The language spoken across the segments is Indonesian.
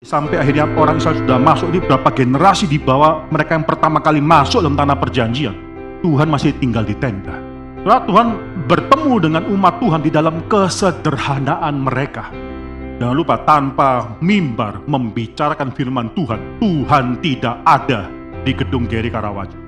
Sampai akhirnya orang Israel sudah masuk ini berapa generasi di bawah mereka yang pertama kali masuk dalam tanah perjanjian. Tuhan masih tinggal di tenda. Setelah Tuhan bertemu dengan umat Tuhan di dalam kesederhanaan mereka. Jangan lupa tanpa mimbar membicarakan firman Tuhan, Tuhan tidak ada di gedung Geri Karawaci.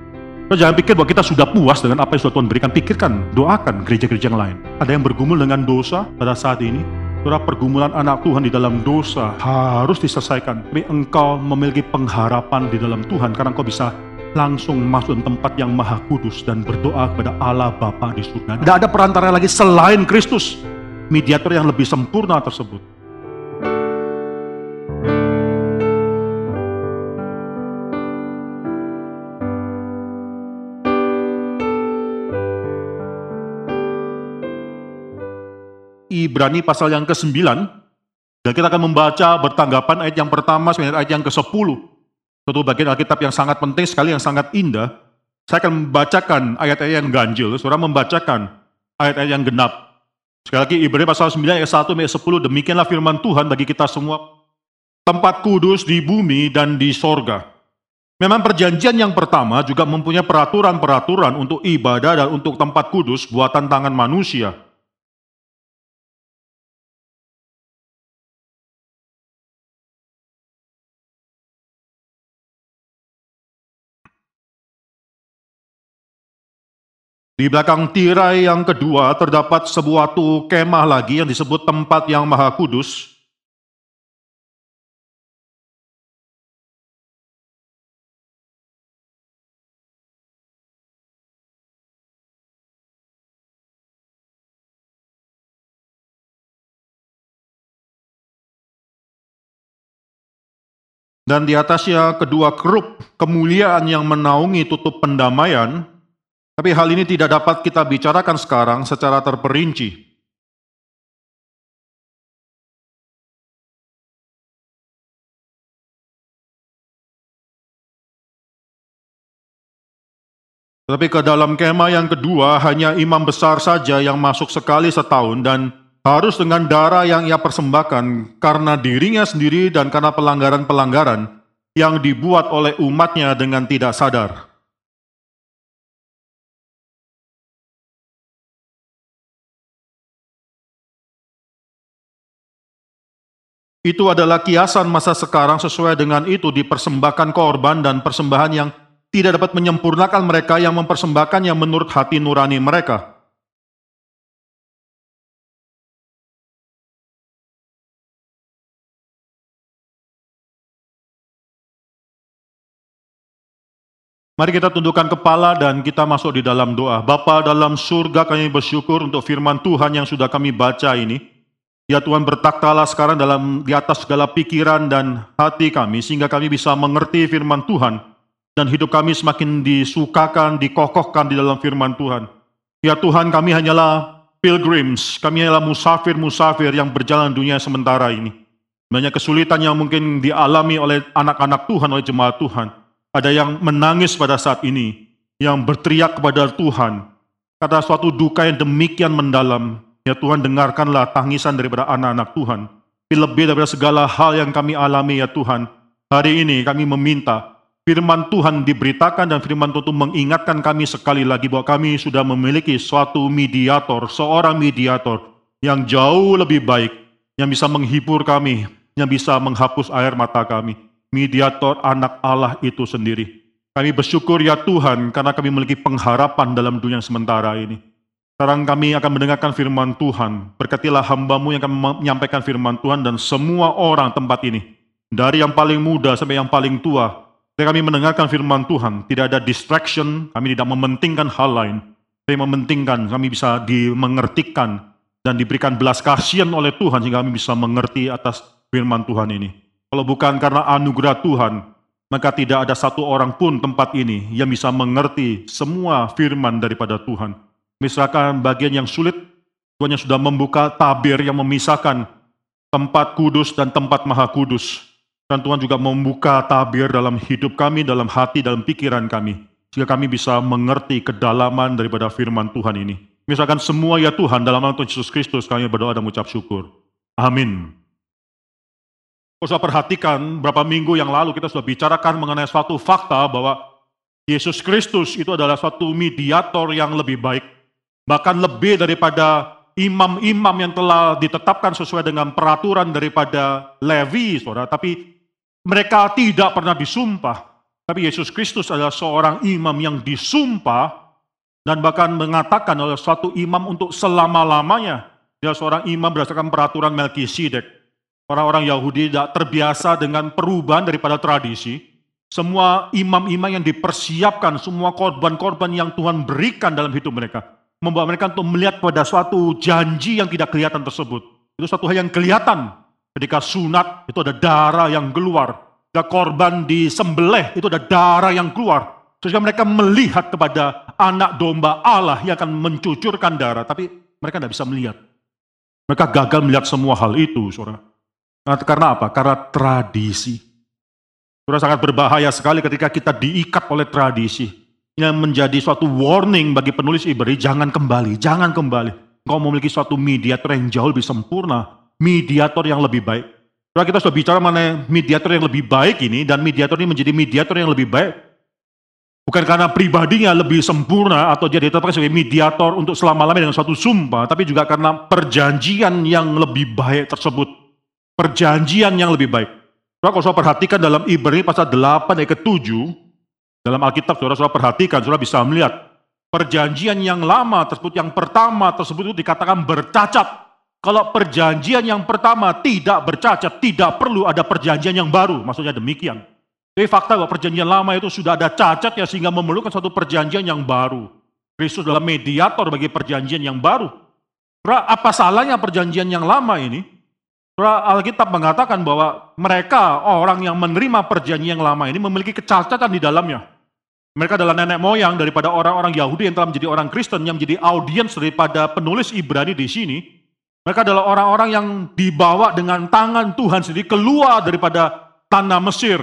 So, jangan pikir bahwa kita sudah puas dengan apa yang sudah Tuhan berikan. Pikirkan, doakan gereja-gereja yang lain. Ada yang bergumul dengan dosa pada saat ini, Saudara pergumulan anak Tuhan di dalam dosa harus diselesaikan. Tapi engkau memiliki pengharapan di dalam Tuhan karena engkau bisa langsung masuk dalam tempat yang maha kudus dan berdoa kepada Allah Bapa di surga. Tidak ada perantara lagi selain Kristus, mediator yang lebih sempurna tersebut. Ibrani pasal yang ke-9 dan kita akan membaca bertanggapan ayat yang pertama sampai ayat yang ke-10. Satu bagian Alkitab yang sangat penting sekali, yang sangat indah. Saya akan membacakan ayat-ayat yang ganjil, saudara membacakan ayat-ayat yang genap. Sekali lagi Ibrani pasal 9 ayat 1 sampai 10, demikianlah firman Tuhan bagi kita semua. Tempat kudus di bumi dan di sorga. Memang perjanjian yang pertama juga mempunyai peraturan-peraturan untuk ibadah dan untuk tempat kudus buatan tangan manusia. Di belakang tirai yang kedua terdapat sebuah tu kemah lagi yang disebut tempat yang maha kudus. Dan di atasnya kedua kerup kemuliaan yang menaungi tutup pendamaian, tapi hal ini tidak dapat kita bicarakan sekarang secara terperinci. Tetapi ke dalam kemah yang kedua hanya imam besar saja yang masuk sekali setahun dan harus dengan darah yang ia persembahkan karena dirinya sendiri dan karena pelanggaran-pelanggaran yang dibuat oleh umatnya dengan tidak sadar. Itu adalah kiasan masa sekarang sesuai dengan itu dipersembahkan korban dan persembahan yang tidak dapat menyempurnakan mereka yang mempersembahkan yang menurut hati nurani mereka. Mari kita tundukkan kepala dan kita masuk di dalam doa. Bapa dalam surga kami bersyukur untuk firman Tuhan yang sudah kami baca ini. Ya Tuhan bertaktalah sekarang dalam di atas segala pikiran dan hati kami sehingga kami bisa mengerti firman Tuhan dan hidup kami semakin disukakan, dikokohkan di dalam firman Tuhan. Ya Tuhan kami hanyalah pilgrims, kami hanyalah musafir-musafir yang berjalan dunia sementara ini. Banyak kesulitan yang mungkin dialami oleh anak-anak Tuhan, oleh jemaat Tuhan. Ada yang menangis pada saat ini, yang berteriak kepada Tuhan. Kata suatu duka yang demikian mendalam, Ya Tuhan dengarkanlah tangisan daripada anak-anak Tuhan. Lebih daripada segala hal yang kami alami ya Tuhan. Hari ini kami meminta firman Tuhan diberitakan dan firman Tuhan mengingatkan kami sekali lagi bahwa kami sudah memiliki suatu mediator, seorang mediator yang jauh lebih baik, yang bisa menghibur kami, yang bisa menghapus air mata kami. Mediator anak Allah itu sendiri. Kami bersyukur ya Tuhan karena kami memiliki pengharapan dalam dunia sementara ini. Sekarang kami akan mendengarkan firman Tuhan. Berkatilah hambamu yang akan menyampaikan firman Tuhan dan semua orang tempat ini. Dari yang paling muda sampai yang paling tua. Ketika kami mendengarkan firman Tuhan, tidak ada distraction, kami tidak mementingkan hal lain. Tapi mementingkan kami bisa dimengertikan dan diberikan belas kasihan oleh Tuhan sehingga kami bisa mengerti atas firman Tuhan ini. Kalau bukan karena anugerah Tuhan, maka tidak ada satu orang pun tempat ini yang bisa mengerti semua firman daripada Tuhan. Misalkan bagian yang sulit, Tuhan yang sudah membuka tabir yang memisahkan tempat kudus dan tempat maha kudus. Dan Tuhan juga membuka tabir dalam hidup kami, dalam hati, dalam pikiran kami. Sehingga kami bisa mengerti kedalaman daripada firman Tuhan ini. Misalkan semua ya Tuhan dalam nama Tuhan Yesus Kristus kami berdoa dan mengucap syukur. Amin. Sudah perhatikan berapa minggu yang lalu kita sudah bicarakan mengenai suatu fakta bahwa Yesus Kristus itu adalah suatu mediator yang lebih baik. Bahkan lebih daripada imam-imam yang telah ditetapkan sesuai dengan peraturan daripada Levi, saudara. Tapi mereka tidak pernah disumpah. Tapi Yesus Kristus adalah seorang imam yang disumpah dan bahkan mengatakan oleh suatu imam untuk selama-lamanya. Dia seorang imam berdasarkan peraturan Melkisedek. Orang-orang Yahudi tidak terbiasa dengan perubahan daripada tradisi. Semua imam-imam yang dipersiapkan, semua korban-korban yang Tuhan berikan dalam hidup mereka. Membawa mereka untuk melihat pada suatu janji yang tidak kelihatan tersebut. Itu suatu hal yang kelihatan. Ketika sunat, itu ada darah yang keluar ada korban di sembelih, itu ada darah yang keluar. Sehingga mereka melihat kepada anak domba Allah yang akan mencucurkan darah. Tapi mereka tidak bisa melihat. Mereka gagal melihat semua hal itu, saudara. Karena apa? Karena tradisi. Saudara sangat berbahaya sekali ketika kita diikat oleh tradisi. Yang menjadi suatu warning bagi penulis Ibrani, jangan kembali, jangan kembali. Engkau memiliki suatu mediator yang jauh lebih sempurna, mediator yang lebih baik. Kalau kita sudah bicara mengenai mediator yang lebih baik ini, dan mediator ini menjadi mediator yang lebih baik, bukan karena pribadinya lebih sempurna atau dia ditetapkan sebagai mediator untuk selama-lamanya dengan suatu sumpah, tapi juga karena perjanjian yang lebih baik tersebut. Perjanjian yang lebih baik. Kalau saya perhatikan dalam Ibrani pasal 8 ayat ke-7, dalam Alkitab saudara, saudara perhatikan, saudara bisa melihat perjanjian yang lama tersebut, yang pertama tersebut itu dikatakan bercacat. Kalau perjanjian yang pertama tidak bercacat, tidak perlu ada perjanjian yang baru. Maksudnya demikian. Jadi fakta bahwa perjanjian lama itu sudah ada cacat ya sehingga memerlukan satu perjanjian yang baru. Kristus adalah mediator bagi perjanjian yang baru. Pra, apa salahnya perjanjian yang lama ini? Pra, Alkitab mengatakan bahwa mereka, orang yang menerima perjanjian yang lama ini memiliki kecacatan di dalamnya. Mereka adalah nenek moyang daripada orang-orang Yahudi yang telah menjadi orang Kristen, yang menjadi audiens daripada penulis Ibrani di sini. Mereka adalah orang-orang yang dibawa dengan tangan Tuhan sendiri keluar daripada tanah Mesir.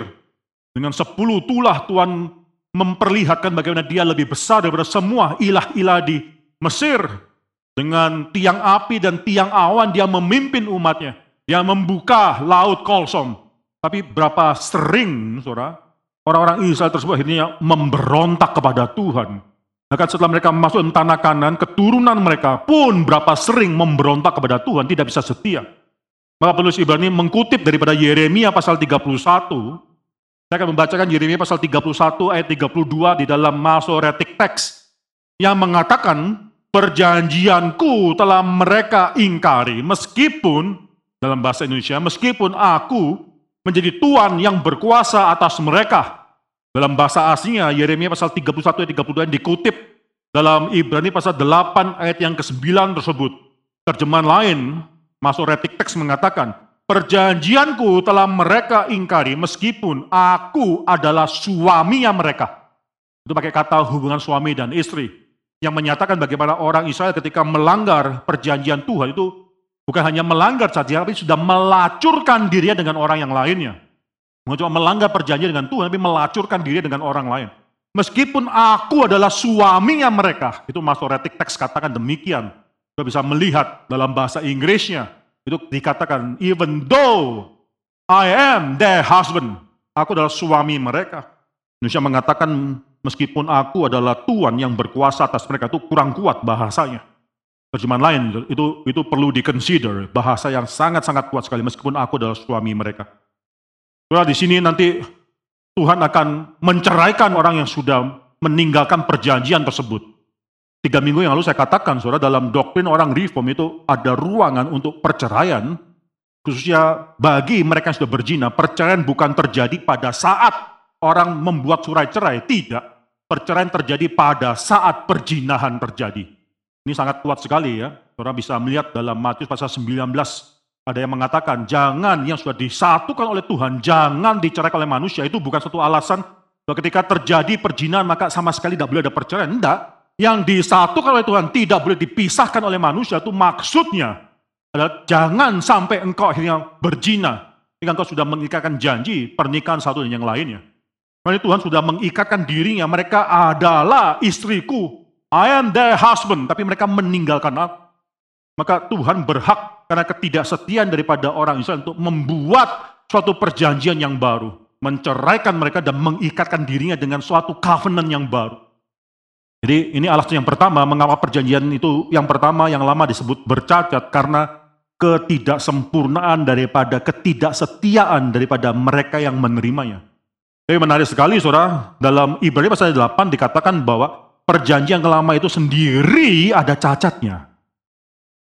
Dengan sepuluh tulah Tuhan memperlihatkan bagaimana dia lebih besar daripada semua ilah-ilah di Mesir. Dengan tiang api dan tiang awan dia memimpin umatnya. Dia membuka laut kolsom. Tapi berapa sering, saudara, orang-orang Israel tersebut akhirnya memberontak kepada Tuhan. Bahkan setelah mereka masuk ke tanah kanan, keturunan mereka pun berapa sering memberontak kepada Tuhan, tidak bisa setia. Maka penulis Ibrani mengkutip daripada Yeremia pasal 31. Saya akan membacakan Yeremia pasal 31 ayat 32 di dalam Masoretic Text. Yang mengatakan, perjanjianku telah mereka ingkari, meskipun, dalam bahasa Indonesia, meskipun aku menjadi Tuhan yang berkuasa atas mereka, dalam bahasa aslinya Yeremia pasal 31 ayat 32 yang dikutip dalam Ibrani pasal 8 ayat yang ke-9 tersebut. Terjemahan lain, masuk retik teks mengatakan, Perjanjianku telah mereka ingkari meskipun aku adalah suaminya mereka. Itu pakai kata hubungan suami dan istri. Yang menyatakan bagaimana orang Israel ketika melanggar perjanjian Tuhan itu bukan hanya melanggar saja, tapi sudah melacurkan dirinya dengan orang yang lainnya. Bukan cuma melanggar perjanjian dengan Tuhan, tapi melacurkan diri dengan orang lain. Meskipun aku adalah suaminya mereka, itu Masoretic teks katakan demikian. Kita bisa melihat dalam bahasa Inggrisnya, itu dikatakan, even though I am their husband, aku adalah suami mereka. Indonesia mengatakan, meskipun aku adalah Tuhan yang berkuasa atas mereka, itu kurang kuat bahasanya. Terjemahan lain, itu itu perlu dikonsider, bahasa yang sangat-sangat kuat sekali, meskipun aku adalah suami mereka. Saudara di sini nanti Tuhan akan menceraikan orang yang sudah meninggalkan perjanjian tersebut. Tiga minggu yang lalu saya katakan, saudara, dalam doktrin orang reform itu ada ruangan untuk perceraian, khususnya bagi mereka yang sudah berzina, perceraian bukan terjadi pada saat orang membuat surat cerai, tidak. Perceraian terjadi pada saat perjinahan terjadi. Ini sangat kuat sekali ya. Saudara bisa melihat dalam Matius pasal 19 ada yang mengatakan, jangan yang sudah disatukan oleh Tuhan, jangan diceraikan oleh manusia. Itu bukan satu alasan bahwa ketika terjadi perjinahan maka sama sekali tidak boleh ada perceraian. Tidak. Yang disatukan oleh Tuhan tidak boleh dipisahkan oleh manusia. Itu maksudnya adalah jangan sampai engkau akhirnya berzina. Jika engkau sudah mengikatkan janji pernikahan satu dan yang lainnya. Karena Tuhan sudah mengikatkan dirinya. Mereka adalah istriku. I am their husband. Tapi mereka meninggalkan aku. Maka Tuhan berhak karena ketidaksetiaan daripada orang Israel untuk membuat suatu perjanjian yang baru, menceraikan mereka dan mengikatkan dirinya dengan suatu covenant yang baru. Jadi ini alasan yang pertama mengapa perjanjian itu yang pertama yang lama disebut bercacat karena ketidaksempurnaan daripada ketidaksetiaan daripada mereka yang menerimanya. Tapi menarik sekali saudara, dalam Ibrani pasal 8 dikatakan bahwa perjanjian lama itu sendiri ada cacatnya.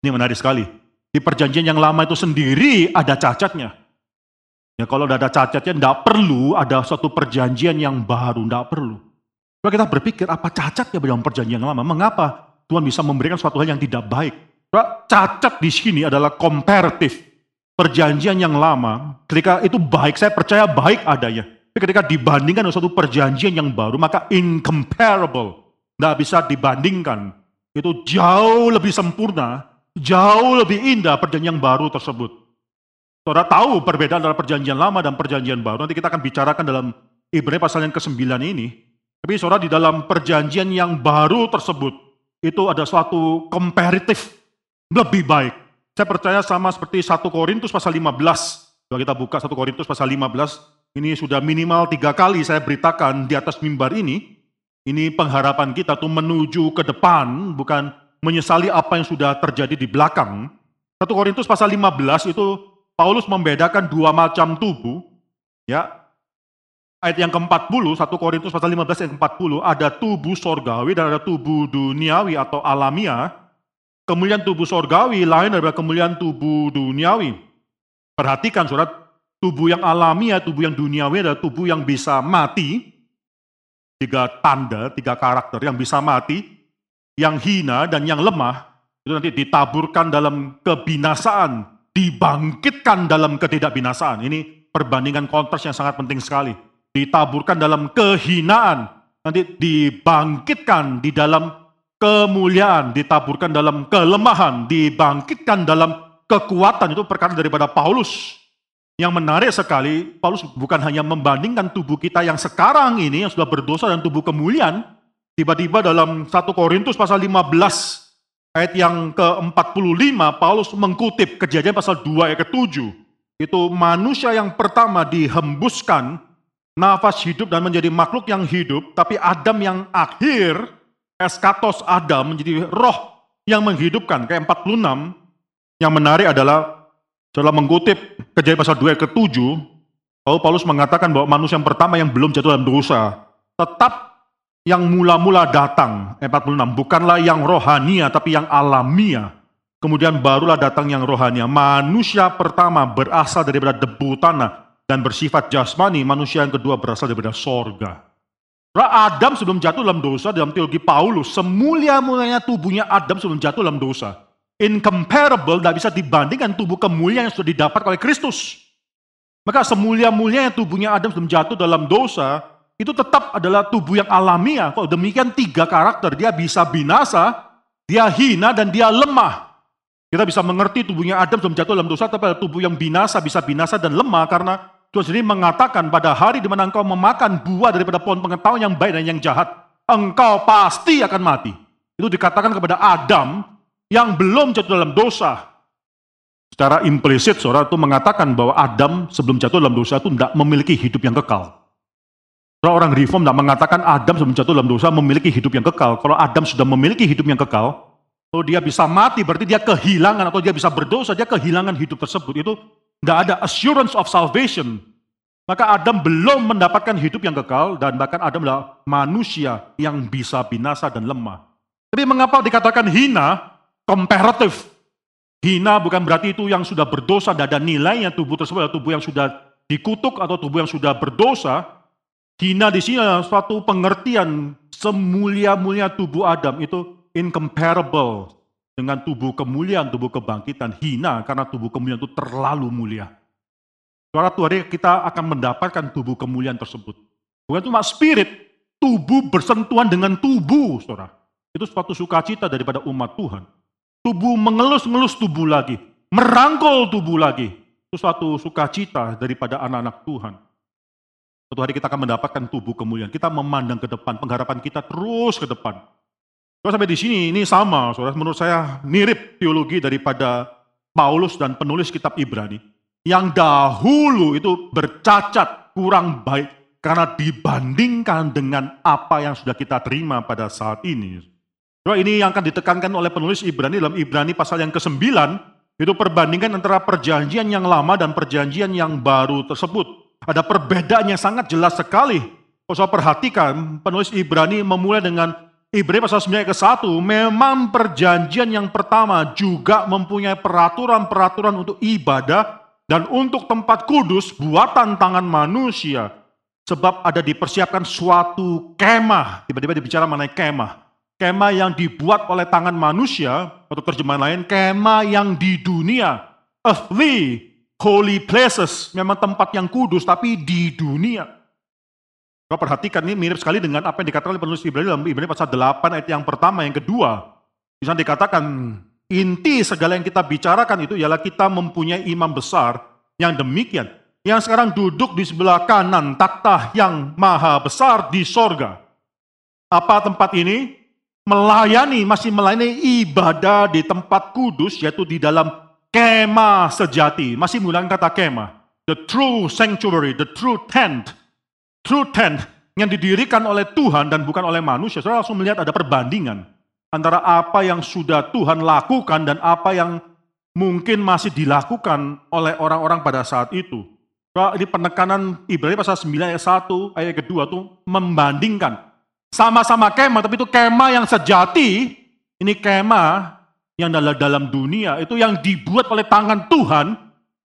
Ini menarik sekali. Di perjanjian yang lama itu sendiri ada cacatnya. Ya kalau ada cacatnya tidak perlu ada suatu perjanjian yang baru, tidak perlu. Kalau kita berpikir apa cacatnya dalam perjanjian yang lama? Mengapa Tuhan bisa memberikan suatu hal yang tidak baik? Cacat di sini adalah komparatif. Perjanjian yang lama, ketika itu baik, saya percaya baik adanya. Tapi ketika dibandingkan dengan suatu perjanjian yang baru, maka incomparable. Tidak bisa dibandingkan. Itu jauh lebih sempurna, jauh lebih indah perjanjian baru tersebut. Saudara tahu perbedaan antara perjanjian lama dan perjanjian baru. Nanti kita akan bicarakan dalam Ibrani pasal yang ke-9 ini. Tapi saudara di dalam perjanjian yang baru tersebut, itu ada suatu komparatif lebih baik. Saya percaya sama seperti 1 Korintus pasal 15. Kalau kita buka 1 Korintus pasal 15, ini sudah minimal tiga kali saya beritakan di atas mimbar ini. Ini pengharapan kita tuh menuju ke depan, bukan menyesali apa yang sudah terjadi di belakang. 1 Korintus pasal 15 itu Paulus membedakan dua macam tubuh, ya. Ayat yang ke-40, 1 Korintus pasal 15 ayat ke-40, ada tubuh sorgawi dan ada tubuh duniawi atau alamiah. Kemuliaan tubuh sorgawi lain daripada kemuliaan tubuh duniawi. Perhatikan surat, tubuh yang alamiah, tubuh yang duniawi adalah tubuh yang bisa mati. Tiga tanda, tiga karakter yang bisa mati, yang hina dan yang lemah, itu nanti ditaburkan dalam kebinasaan dibangkitkan dalam ketidakbinasaan. Ini perbandingan kontras yang sangat penting sekali. Ditaburkan dalam kehinaan, nanti dibangkitkan di dalam kemuliaan, ditaburkan dalam kelemahan, dibangkitkan dalam kekuatan. Itu perkataan daripada Paulus. Yang menarik sekali, Paulus bukan hanya membandingkan tubuh kita yang sekarang ini, yang sudah berdosa dan tubuh kemuliaan, tiba-tiba dalam 1 Korintus pasal 15, ayat yang ke-45 Paulus mengkutip kejadian pasal 2 ayat ke-7. Itu manusia yang pertama dihembuskan nafas hidup dan menjadi makhluk yang hidup, tapi Adam yang akhir, eskatos Adam menjadi roh yang menghidupkan. Kayak 46, yang menarik adalah setelah mengutip kejadian pasal 2 ayat ke-7, Paulus mengatakan bahwa manusia yang pertama yang belum jatuh dalam dosa, tetap yang mula-mula datang, 46, bukanlah yang rohania tapi yang alamiah. Kemudian barulah datang yang rohania. Manusia pertama berasal daripada debu tanah dan bersifat jasmani, manusia yang kedua berasal daripada sorga. Adam sebelum jatuh dalam dosa, dalam teologi Paulus, semulia-mulianya tubuhnya Adam sebelum jatuh dalam dosa. Incomparable, tidak bisa dibandingkan tubuh kemuliaan yang sudah didapat oleh Kristus. Maka semulia-mulianya tubuhnya Adam sebelum jatuh dalam dosa, itu tetap adalah tubuh yang alamiah. Kalau demikian tiga karakter, dia bisa binasa, dia hina, dan dia lemah. Kita bisa mengerti tubuhnya Adam sebelum jatuh dalam dosa, tapi tubuh yang binasa, bisa binasa dan lemah, karena Tuhan sendiri mengatakan pada hari di mana engkau memakan buah daripada pohon pengetahuan yang baik dan yang jahat, engkau pasti akan mati. Itu dikatakan kepada Adam yang belum jatuh dalam dosa. Secara implisit, saudara itu mengatakan bahwa Adam sebelum jatuh dalam dosa itu tidak memiliki hidup yang kekal. Kalau orang reform tidak mengatakan Adam sebelum jatuh dalam dosa memiliki hidup yang kekal. Kalau Adam sudah memiliki hidup yang kekal, kalau dia bisa mati berarti dia kehilangan atau dia bisa berdosa, dia kehilangan hidup tersebut. Itu tidak ada assurance of salvation. Maka Adam belum mendapatkan hidup yang kekal dan bahkan Adam adalah manusia yang bisa binasa dan lemah. Tapi mengapa dikatakan hina? Comparative. Hina bukan berarti itu yang sudah berdosa, tidak ada nilainya tubuh tersebut, tubuh yang sudah dikutuk atau tubuh yang sudah berdosa, Hina di sini adalah suatu pengertian semulia-mulia tubuh Adam itu incomparable dengan tubuh kemuliaan, tubuh kebangkitan. Hina karena tubuh kemuliaan itu terlalu mulia. Suara Tuhan kita akan mendapatkan tubuh kemuliaan tersebut. Bukan cuma spirit, tubuh bersentuhan dengan tubuh, saudara. Itu suatu sukacita daripada umat Tuhan. Tubuh mengelus-ngelus tubuh lagi, merangkul tubuh lagi. Itu suatu sukacita daripada anak-anak Tuhan. Suatu hari kita akan mendapatkan tubuh kemuliaan. Kita memandang ke depan, pengharapan kita terus ke depan. Kalau sampai di sini, ini sama, saudara. Menurut saya mirip teologi daripada Paulus dan penulis kitab Ibrani. yang dahulu itu bercacat, kurang baik karena dibandingkan dengan apa yang sudah kita terima pada saat ini. Nah, ini yang akan ditekankan oleh penulis Ibrani dalam Ibrani pasal yang ke-9, itu perbandingan antara perjanjian yang lama dan perjanjian yang baru tersebut. Ada perbedaan yang sangat jelas sekali. Kalau perhatikan, penulis Ibrani memulai dengan Ibrani pasal 9 ke 1, memang perjanjian yang pertama juga mempunyai peraturan-peraturan untuk ibadah dan untuk tempat kudus buatan tangan manusia. Sebab ada dipersiapkan suatu kemah, tiba-tiba dibicara mengenai kemah. Kemah yang dibuat oleh tangan manusia, atau terjemahan lain, kemah yang di dunia. Earthly, holy places, memang tempat yang kudus, tapi di dunia. Kau perhatikan ini mirip sekali dengan apa yang dikatakan oleh penulis Ibrani dalam Ibrani pasal 8 ayat yang pertama, yang kedua. Di sana dikatakan inti segala yang kita bicarakan itu ialah kita mempunyai imam besar yang demikian. Yang sekarang duduk di sebelah kanan takhta yang maha besar di sorga. Apa tempat ini? Melayani, masih melayani ibadah di tempat kudus, yaitu di dalam kemah sejati. Masih menggunakan kata kemah. The true sanctuary, the true tent true tent yang didirikan oleh Tuhan dan bukan oleh manusia, saudara langsung melihat ada perbandingan antara apa yang sudah Tuhan lakukan dan apa yang mungkin masih dilakukan oleh orang-orang pada saat itu. Ini penekanan Ibrani pasal 9 ayat 1, ayat kedua tuh membandingkan. Sama-sama kemah, tapi itu kemah yang sejati, ini kemah yang dalam, dalam dunia, itu yang dibuat oleh tangan Tuhan,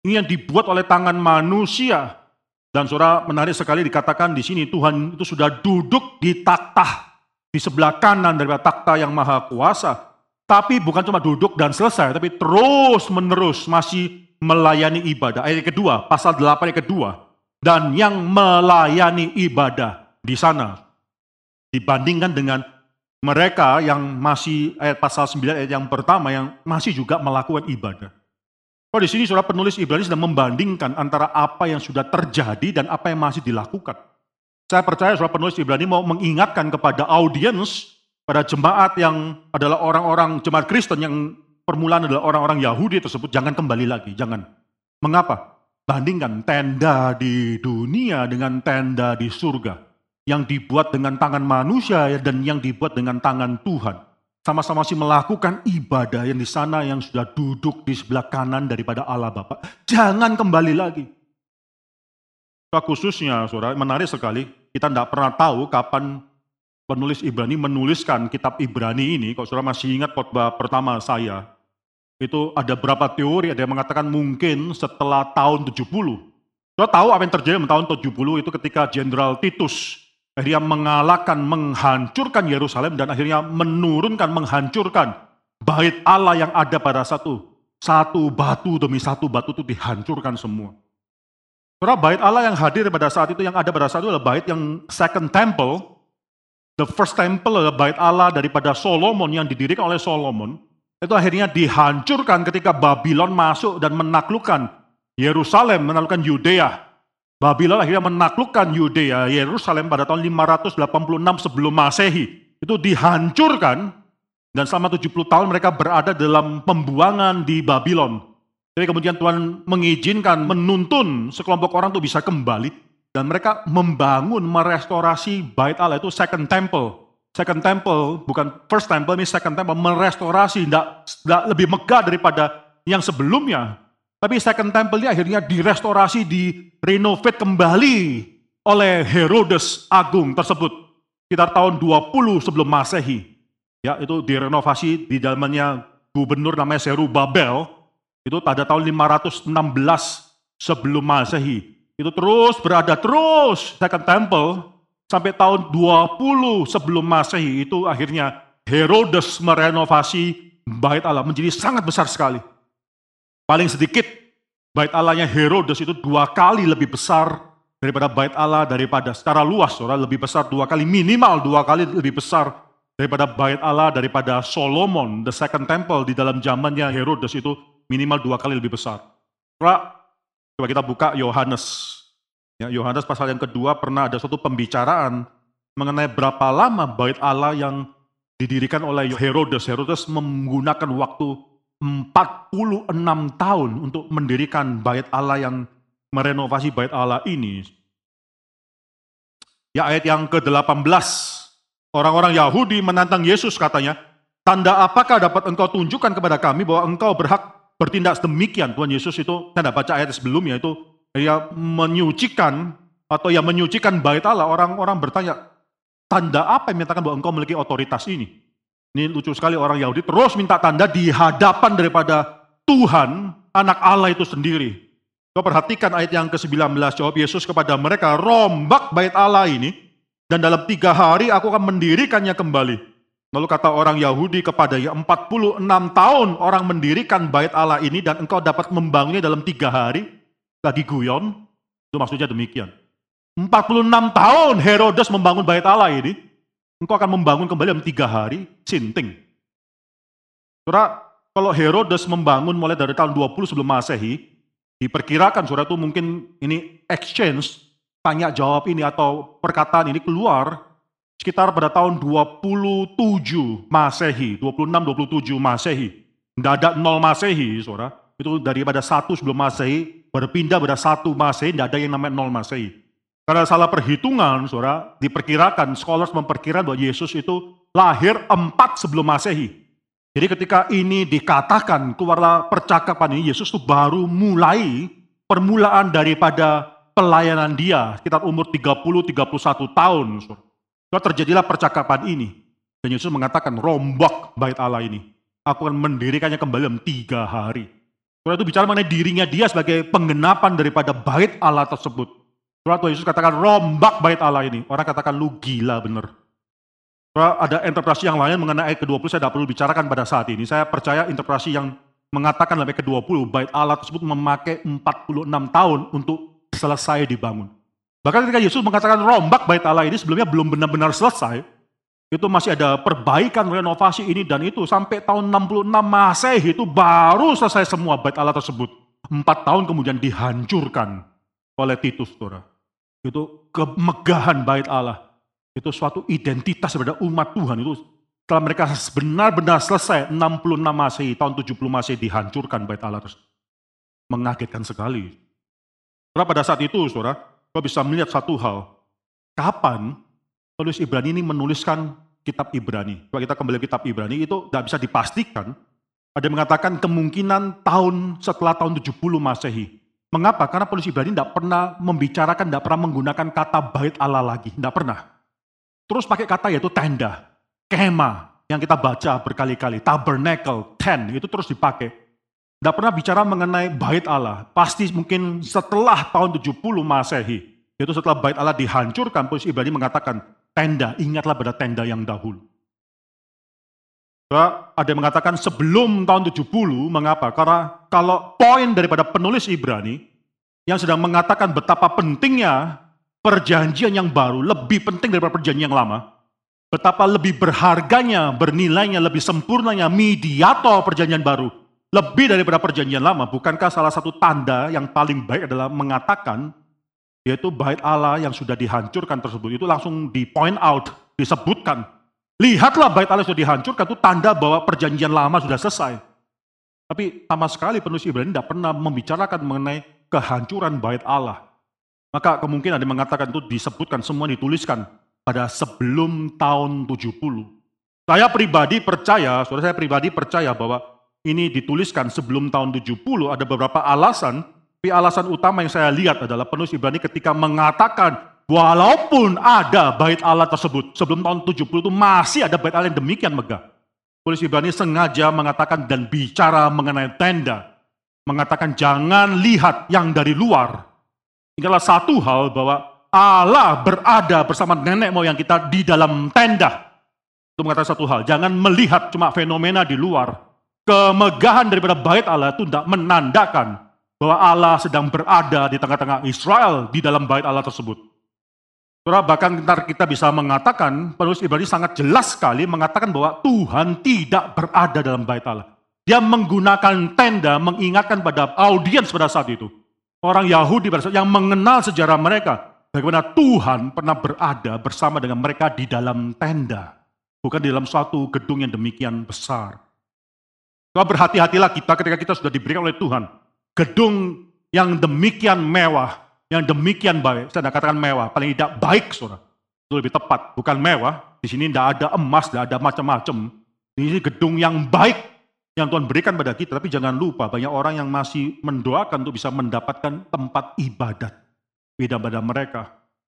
ini yang dibuat oleh tangan manusia. Dan saudara menarik sekali dikatakan di sini Tuhan itu sudah duduk di takhta di sebelah kanan daripada takhta yang maha kuasa. Tapi bukan cuma duduk dan selesai, tapi terus menerus masih melayani ibadah. Ayat kedua, pasal 8 ayat kedua. Dan yang melayani ibadah di sana. Dibandingkan dengan mereka yang masih ayat pasal 9 ayat yang pertama yang masih juga melakukan ibadah. Oh, di sini saudara penulis Ibrani sedang membandingkan antara apa yang sudah terjadi dan apa yang masih dilakukan. Saya percaya saudara penulis Ibrani mau mengingatkan kepada audiens, pada jemaat yang adalah orang-orang jemaat Kristen yang permulaan adalah orang-orang Yahudi tersebut, jangan kembali lagi, jangan. Mengapa? Bandingkan tenda di dunia dengan tenda di surga. Yang dibuat dengan tangan manusia dan yang dibuat dengan tangan Tuhan sama-sama masih melakukan ibadah yang di sana yang sudah duduk di sebelah kanan daripada Allah Bapa. Jangan kembali lagi. Khususnya, saudara, menarik sekali. Kita tidak pernah tahu kapan penulis Ibrani menuliskan kitab Ibrani ini. Kalau saudara masih ingat khotbah pertama saya, itu ada berapa teori, ada yang mengatakan mungkin setelah tahun 70. Saudara tahu apa yang terjadi di tahun 70 itu ketika Jenderal Titus Akhirnya mengalahkan, menghancurkan Yerusalem dan akhirnya menurunkan, menghancurkan bait Allah yang ada pada satu satu batu demi satu batu itu dihancurkan semua. Karena bait Allah yang hadir pada saat itu, yang ada pada saat itu adalah bait yang second temple. The first temple adalah bait Allah daripada Solomon yang didirikan oleh Solomon. Itu akhirnya dihancurkan ketika Babylon masuk dan menaklukkan Yerusalem, menaklukkan Yudea. Babylon akhirnya menaklukkan Yudea, Yerusalem pada tahun 586 sebelum Masehi. Itu dihancurkan dan selama 70 tahun mereka berada dalam pembuangan di Babylon. Jadi kemudian Tuhan mengizinkan, menuntun sekelompok orang untuk bisa kembali. Dan mereka membangun, merestorasi bait Allah itu second temple. Second temple, bukan first temple, ini second temple, merestorasi, tidak lebih megah daripada yang sebelumnya. Tapi second temple ini akhirnya direstorasi, direnovate kembali oleh Herodes Agung tersebut. Sekitar tahun 20 sebelum Masehi. Ya, itu direnovasi di dalamnya gubernur namanya Seru Babel. Itu pada tahun 516 sebelum Masehi. Itu terus berada terus second temple sampai tahun 20 sebelum Masehi itu akhirnya Herodes merenovasi bait Allah menjadi sangat besar sekali. Paling sedikit bait Allahnya Herodes itu dua kali lebih besar daripada bait Allah daripada secara luas, saudara lebih besar dua kali minimal dua kali lebih besar daripada bait Allah daripada Solomon, the second temple di dalam zamannya Herodes itu minimal dua kali lebih besar. Saudara, coba kita buka Yohanes. Ya, Yohanes pasal yang kedua pernah ada suatu pembicaraan mengenai berapa lama bait Allah yang didirikan oleh Herodes. Herodes menggunakan waktu 46 tahun untuk mendirikan bait Allah yang merenovasi bait Allah ini. Ya ayat yang ke-18, orang-orang Yahudi menantang Yesus katanya, tanda apakah dapat engkau tunjukkan kepada kami bahwa engkau berhak bertindak demikian. Tuhan Yesus itu, tanda baca ayat sebelumnya itu, ia menyucikan atau yang menyucikan bait Allah. Orang-orang bertanya, tanda apa yang menyatakan bahwa engkau memiliki otoritas ini? Ini lucu sekali orang Yahudi terus minta tanda di hadapan daripada Tuhan, anak Allah itu sendiri. Kau perhatikan ayat yang ke-19, jawab Yesus kepada mereka, rombak bait Allah ini, dan dalam tiga hari aku akan mendirikannya kembali. Lalu kata orang Yahudi kepada ya 46 tahun orang mendirikan bait Allah ini dan engkau dapat membangunnya dalam tiga hari. Lagi guyon, itu maksudnya demikian. 46 tahun Herodes membangun bait Allah ini, Engkau akan membangun kembali dalam tiga hari, sinting. Saudara, kalau Herodes membangun mulai dari tahun 20 sebelum Masehi, diperkirakan saudara itu mungkin ini exchange, tanya jawab ini atau perkataan ini keluar sekitar pada tahun 27 Masehi, 26-27 Masehi. Tidak ada nol Masehi, saudara. Itu daripada satu sebelum Masehi, berpindah pada satu Masehi, tidak ada yang namanya nol Masehi. Karena salah perhitungan, saudara, diperkirakan, scholars memperkirakan bahwa Yesus itu lahir empat sebelum Masehi. Jadi ketika ini dikatakan, keluarlah percakapan ini, Yesus itu baru mulai permulaan daripada pelayanan dia, sekitar umur 30-31 tahun. Saudara. terjadilah percakapan ini. Dan Yesus mengatakan, rombak bait Allah ini. Aku akan mendirikannya kembali dalam tiga hari. Saudara itu bicara mengenai dirinya dia sebagai penggenapan daripada bait Allah tersebut. Surat Tuhan Yesus katakan rombak bait Allah ini. Orang katakan lu gila bener. ada interpretasi yang lain mengenai ayat ke-20 saya tidak perlu bicarakan pada saat ini. Saya percaya interpretasi yang mengatakan ayat ke-20 bait Allah tersebut memakai 46 tahun untuk selesai dibangun. Bahkan ketika Yesus mengatakan rombak bait Allah ini sebelumnya belum benar-benar selesai. Itu masih ada perbaikan renovasi ini dan itu sampai tahun 66 Masehi itu baru selesai semua bait Allah tersebut. Empat tahun kemudian dihancurkan oleh Titus, saudara. Itu kemegahan bait Allah. Itu suatu identitas daripada umat Tuhan. Itu setelah mereka benar-benar selesai 66 Masehi, tahun 70 Masehi dihancurkan bait Allah tersebut. Mengagetkan sekali. Karena pada saat itu, saudara, kau bisa melihat satu hal. Kapan penulis Ibrani ini menuliskan kitab Ibrani. Kalau kita kembali ke kitab Ibrani, itu tidak bisa dipastikan. Ada yang mengatakan kemungkinan tahun setelah tahun 70 Masehi. Mengapa? Karena penulis Ibrani tidak pernah membicarakan, tidak pernah menggunakan kata bait Allah lagi. Tidak pernah. Terus pakai kata yaitu tenda, kema, yang kita baca berkali-kali, tabernacle, tent, itu terus dipakai. Tidak pernah bicara mengenai bait Allah. Pasti mungkin setelah tahun 70 Masehi, yaitu setelah bait Allah dihancurkan, penulis Ibrani mengatakan, tenda, ingatlah pada tenda yang dahulu. Ada yang mengatakan sebelum tahun 70, mengapa? Karena kalau poin daripada penulis Ibrani yang sedang mengatakan betapa pentingnya perjanjian yang baru, lebih penting daripada perjanjian yang lama, betapa lebih berharganya, bernilainya, lebih sempurnanya mediator perjanjian baru, lebih daripada perjanjian lama. Bukankah salah satu tanda yang paling baik adalah mengatakan yaitu bait Allah yang sudah dihancurkan tersebut itu langsung di point out, disebutkan Lihatlah bait Allah sudah dihancurkan, itu tanda bahwa perjanjian lama sudah selesai. Tapi sama sekali penulis Ibrani tidak pernah membicarakan mengenai kehancuran bait Allah. Maka kemungkinan ada yang mengatakan itu disebutkan, semua dituliskan pada sebelum tahun 70. Saya pribadi percaya, saudara saya pribadi percaya bahwa ini dituliskan sebelum tahun 70, ada beberapa alasan, tapi alasan utama yang saya lihat adalah penulis Ibrani ketika mengatakan Walaupun ada bait Allah tersebut, sebelum tahun 70 itu masih ada bait Allah yang demikian megah. Polisi Ibrani sengaja mengatakan dan bicara mengenai tenda. Mengatakan jangan lihat yang dari luar. Inilah satu hal bahwa Allah berada bersama nenek moyang kita di dalam tenda. Itu mengatakan satu hal, jangan melihat cuma fenomena di luar. Kemegahan daripada bait Allah itu tidak menandakan bahwa Allah sedang berada di tengah-tengah Israel di dalam bait Allah tersebut. Saudara, bahkan kita bisa mengatakan, penulis Ibrani sangat jelas sekali mengatakan bahwa Tuhan tidak berada dalam bait Allah. Dia menggunakan tenda mengingatkan pada audiens pada saat itu. Orang Yahudi pada saat yang mengenal sejarah mereka. Bagaimana Tuhan pernah berada bersama dengan mereka di dalam tenda. Bukan di dalam suatu gedung yang demikian besar. Coba berhati-hatilah kita ketika kita sudah diberikan oleh Tuhan. Gedung yang demikian mewah, yang demikian baik, saya tidak katakan mewah, paling tidak baik, saudara. Itu lebih tepat, bukan mewah. Di sini tidak ada emas, tidak ada macam-macam. Ini gedung yang baik yang Tuhan berikan pada kita. Tapi jangan lupa, banyak orang yang masih mendoakan untuk bisa mendapatkan tempat ibadat. Beda pada mereka.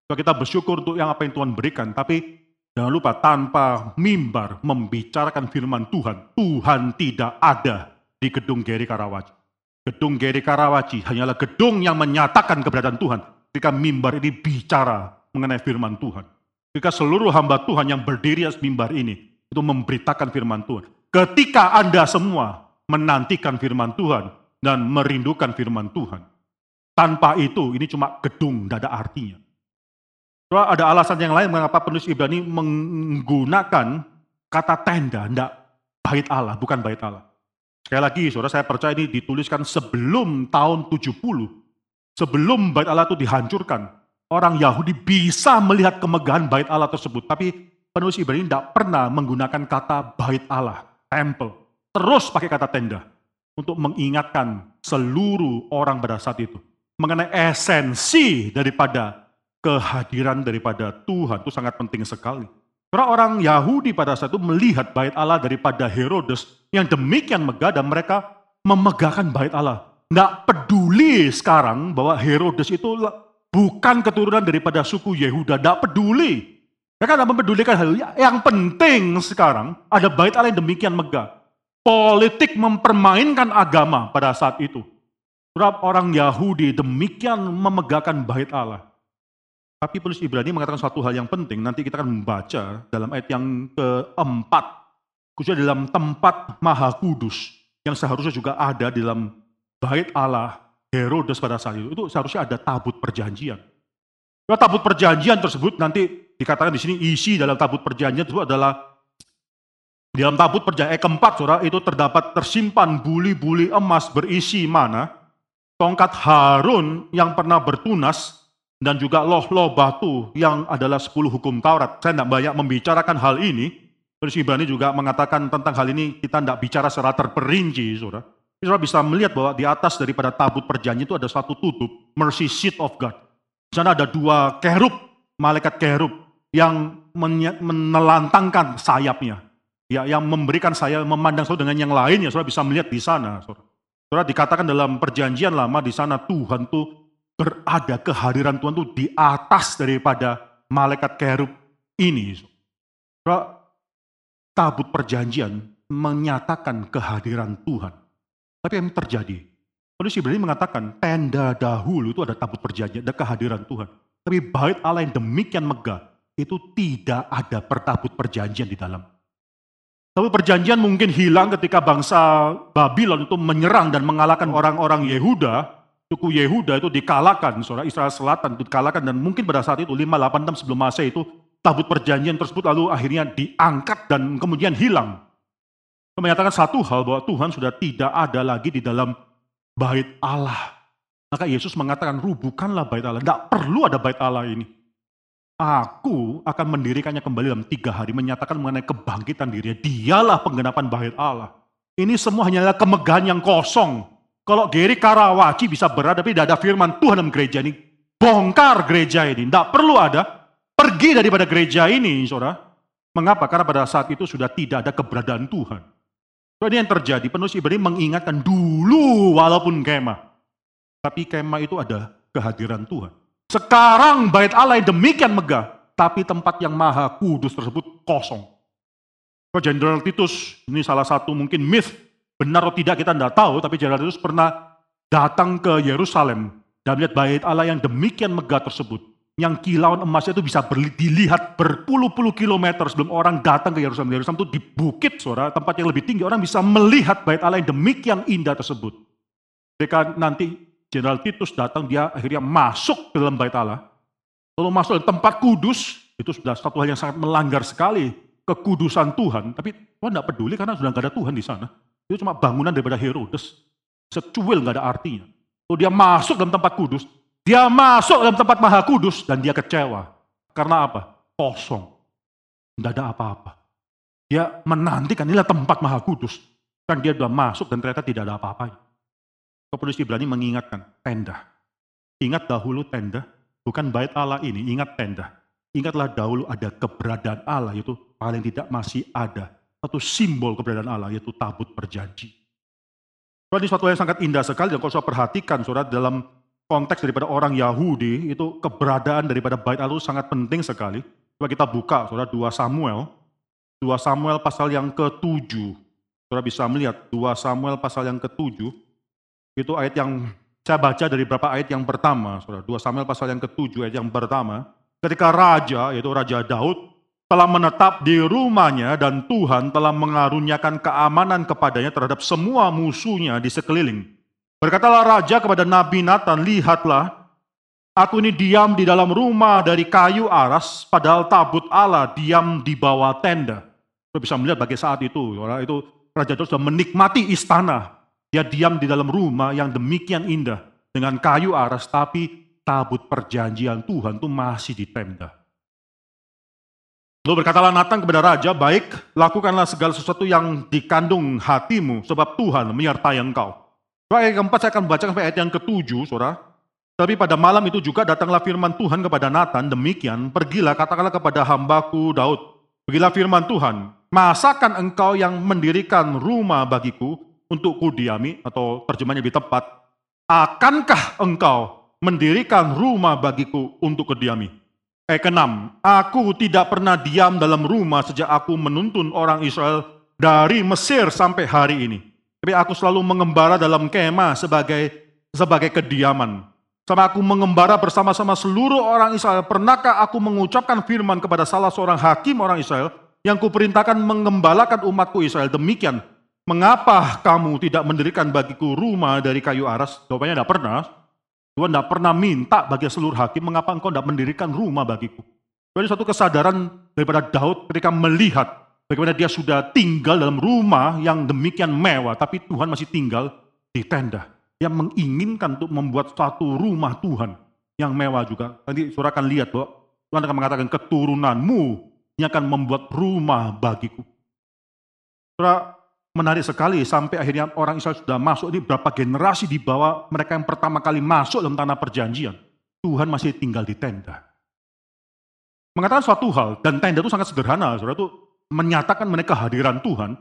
Kalau kita bersyukur untuk yang apa yang Tuhan berikan, tapi jangan lupa tanpa mimbar membicarakan firman Tuhan, Tuhan tidak ada di gedung Geri Karawaci. Gedung Geri Karawaci hanyalah gedung yang menyatakan keberadaan Tuhan ketika mimbar ini bicara mengenai firman Tuhan. Ketika seluruh hamba Tuhan yang berdiri atas mimbar ini itu memberitakan firman Tuhan. Ketika Anda semua menantikan firman Tuhan dan merindukan firman Tuhan. Tanpa itu ini cuma gedung, tidak ada artinya. Ada alasan yang lain mengapa penulis Ibrani menggunakan kata tenda, tidak bait Allah, bukan bait Allah. Sekali lagi, saudara, saya percaya ini dituliskan sebelum tahun 70. Sebelum bait Allah itu dihancurkan. Orang Yahudi bisa melihat kemegahan bait Allah tersebut. Tapi penulis Ibrani tidak pernah menggunakan kata bait Allah, temple. Terus pakai kata tenda. Untuk mengingatkan seluruh orang pada saat itu. Mengenai esensi daripada kehadiran daripada Tuhan. Itu sangat penting sekali. Karena orang Yahudi pada saat itu melihat bait Allah daripada Herodes yang demikian megah dan mereka memegahkan bait Allah. Nggak peduli sekarang bahwa Herodes itu bukan keturunan daripada suku Yehuda. Nggak peduli. Mereka tidak mempedulikan hal. Yang penting sekarang ada bait Allah yang demikian megah. Politik mempermainkan agama pada saat itu. Berapa orang Yahudi demikian memegahkan bait Allah. Tapi penulis Ibrani mengatakan satu hal yang penting, nanti kita akan membaca dalam ayat yang keempat, khususnya dalam tempat maha kudus, yang seharusnya juga ada dalam bait Allah Herodes pada saat itu, itu seharusnya ada tabut perjanjian. Nah, tabut perjanjian tersebut nanti dikatakan di sini isi dalam tabut perjanjian tersebut adalah di dalam tabut perjanjian ayat keempat, saudara, itu terdapat tersimpan buli-buli emas berisi mana, tongkat Harun yang pernah bertunas, dan juga loh-loh batu yang adalah 10 hukum Taurat. Saya tidak banyak membicarakan hal ini. Terus Ibrani juga mengatakan tentang hal ini kita tidak bicara secara terperinci, saudara. Saudara bisa melihat bahwa di atas daripada tabut perjanjian itu ada satu tutup, mercy seat of God. Di sana ada dua kerub, malaikat kerub yang menelantangkan sayapnya. Ya, yang memberikan saya memandang saudara dengan yang lain ya saudara bisa melihat di sana. Saudara. saudara dikatakan dalam perjanjian lama di sana Tuhan tuh berada kehadiran Tuhan itu di atas daripada malaikat kerub ini. Tabut perjanjian menyatakan kehadiran Tuhan. Tapi yang terjadi? Penulis Ibrani mengatakan tenda dahulu itu ada tabut perjanjian, ada kehadiran Tuhan. Tapi bait Allah yang demikian megah, itu tidak ada pertabut perjanjian di dalam. Tapi perjanjian mungkin hilang ketika bangsa Babylon itu menyerang dan mengalahkan orang-orang Yehuda suku Yehuda itu dikalahkan, saudara Israel Selatan itu dikalahkan dan mungkin pada saat itu 586 sebelum masa itu tabut perjanjian tersebut lalu akhirnya diangkat dan kemudian hilang. Menyatakan satu hal bahwa Tuhan sudah tidak ada lagi di dalam bait Allah. Maka Yesus mengatakan, rubuhkanlah bait Allah. Tidak perlu ada bait Allah ini. Aku akan mendirikannya kembali dalam tiga hari. Menyatakan mengenai kebangkitan dirinya. Dialah penggenapan bait Allah. Ini semua hanyalah kemegahan yang kosong. Kalau Geri Karawaci bisa berada, tapi tidak ada firman Tuhan dalam gereja ini. Bongkar gereja ini. Tidak perlu ada. Pergi daripada gereja ini, saudara. Mengapa? Karena pada saat itu sudah tidak ada keberadaan Tuhan. So, ini yang terjadi. Penulis Ibrani mengingatkan dulu walaupun kemah. Tapi kemah itu ada kehadiran Tuhan. Sekarang bait Allah yang demikian megah. Tapi tempat yang maha kudus tersebut kosong. Jenderal Titus, ini salah satu mungkin myth Benar atau tidak kita tidak tahu, tapi Titus pernah datang ke Yerusalem dan melihat bait Allah yang demikian megah tersebut. Yang kilauan emasnya itu bisa dilihat berpuluh-puluh kilometer sebelum orang datang ke Yerusalem. Yerusalem itu di bukit, saudara, tempat yang lebih tinggi. Orang bisa melihat bait Allah yang demikian indah tersebut. Ketika nanti Jenderal Titus datang, dia akhirnya masuk ke dalam bait Allah. Lalu masuk ke tempat kudus, itu sudah satu hal yang sangat melanggar sekali kekudusan Tuhan. Tapi Tuhan tidak peduli karena sudah nggak ada Tuhan di sana. Itu cuma bangunan daripada Herodes. Secuil nggak ada artinya. Kalau dia masuk dalam tempat kudus, dia masuk dalam tempat maha kudus dan dia kecewa. Karena apa? Kosong. Tidak ada apa-apa. Dia menantikan inilah tempat maha kudus. Kan dia sudah masuk dan ternyata tidak ada apa-apanya. Penulis Ibrani mengingatkan, tenda. Ingat dahulu tenda, bukan bait Allah ini, ingat tenda. Ingatlah dahulu ada keberadaan Allah, yaitu paling tidak masih ada. Satu simbol keberadaan Allah, yaitu tabut perjanji. Ini suatu yang sangat indah sekali, dan kalau saya perhatikan, saudara, dalam konteks daripada orang Yahudi, itu keberadaan daripada bait Allah sangat penting sekali. Coba kita buka, saudara, 2 Samuel. 2 Samuel pasal yang ke-7. Saudara bisa melihat 2 Samuel pasal yang ke-7. Itu ayat yang saya baca dari beberapa ayat yang pertama, saudara. 2 Samuel pasal yang ke-7 ayat yang pertama. Ketika raja, yaitu Raja Daud, telah menetap di rumahnya dan Tuhan telah mengaruniakan keamanan kepadanya terhadap semua musuhnya di sekeliling. Berkatalah raja kepada Nabi Nathan, lihatlah, aku ini diam di dalam rumah dari kayu aras, padahal tabut Allah diam di bawah tenda. Kita bisa melihat bagi saat itu, itu Raja Daud sudah menikmati istana. Dia diam di dalam rumah yang demikian indah, dengan kayu aras, tapi tabut perjanjian Tuhan itu masih di tenda. Lalu berkatalah Nathan kepada raja, baik, lakukanlah segala sesuatu yang dikandung hatimu, sebab Tuhan menyertai engkau. Ayat keempat saya akan membaca sampai ayat yang ketujuh, saudara. Tapi pada malam itu juga datanglah firman Tuhan kepada Nathan, demikian, pergilah katakanlah kepada hambaku Daud, pergilah firman Tuhan, masakan engkau yang mendirikan rumah bagiku untuk kudiami, atau terjemahnya lebih tepat, akankah engkau mendirikan rumah bagiku untuk kediami? Ayat eh, keenam, aku tidak pernah diam dalam rumah sejak aku menuntun orang Israel dari Mesir sampai hari ini. Tapi aku selalu mengembara dalam kemah sebagai sebagai kediaman. Sama aku mengembara bersama-sama seluruh orang Israel. Pernahkah aku mengucapkan firman kepada salah seorang hakim orang Israel yang kuperintahkan mengembalakan umatku Israel demikian. Mengapa kamu tidak mendirikan bagiku rumah dari kayu aras? Jawabannya tidak pernah. Tuhan tidak pernah minta bagi seluruh hakim, mengapa engkau tidak mendirikan rumah bagiku. Jadi suatu kesadaran daripada Daud ketika melihat bagaimana dia sudah tinggal dalam rumah yang demikian mewah, tapi Tuhan masih tinggal di tenda. Dia menginginkan untuk membuat suatu rumah Tuhan yang mewah juga. Nanti saudara akan lihat bahwa Tuhan akan mengatakan keturunanmu yang akan membuat rumah bagiku. Saudara, menarik sekali sampai akhirnya orang Israel sudah masuk ini berapa generasi di bawah mereka yang pertama kali masuk dalam tanah perjanjian. Tuhan masih tinggal di tenda. Mengatakan suatu hal, dan tenda itu sangat sederhana, saudara itu menyatakan mereka kehadiran Tuhan,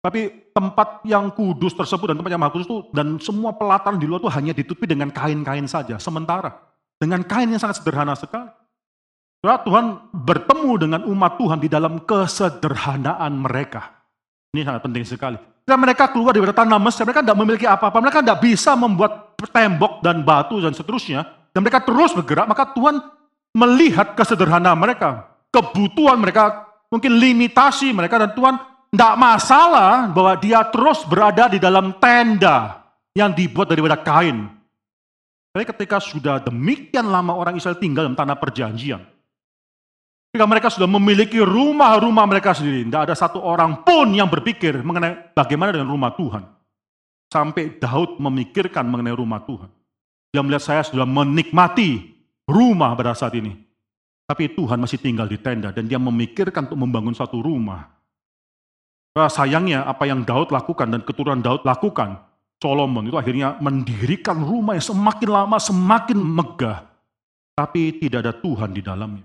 tapi tempat yang kudus tersebut dan tempat yang maha kudus itu, dan semua pelataran di luar itu hanya ditutupi dengan kain-kain saja, sementara. Dengan kain yang sangat sederhana sekali. Saudara, Tuhan bertemu dengan umat Tuhan di dalam kesederhanaan mereka. Ini sangat penting sekali. Ketika mereka keluar dari tanah Mesir, mereka tidak memiliki apa-apa. Mereka tidak bisa membuat tembok dan batu dan seterusnya. Dan mereka terus bergerak, maka Tuhan melihat kesederhanaan mereka. Kebutuhan mereka, mungkin limitasi mereka. Dan Tuhan tidak masalah bahwa dia terus berada di dalam tenda yang dibuat daripada kain. Tapi ketika sudah demikian lama orang Israel tinggal dalam tanah perjanjian, Ketika mereka sudah memiliki rumah-rumah mereka sendiri, tidak ada satu orang pun yang berpikir mengenai bagaimana dengan rumah Tuhan. Sampai Daud memikirkan mengenai rumah Tuhan. Dia melihat saya sudah menikmati rumah pada saat ini. Tapi Tuhan masih tinggal di tenda dan dia memikirkan untuk membangun satu rumah. Nah, sayangnya apa yang Daud lakukan dan keturunan Daud lakukan, Solomon itu akhirnya mendirikan rumah yang semakin lama semakin megah. Tapi tidak ada Tuhan di dalamnya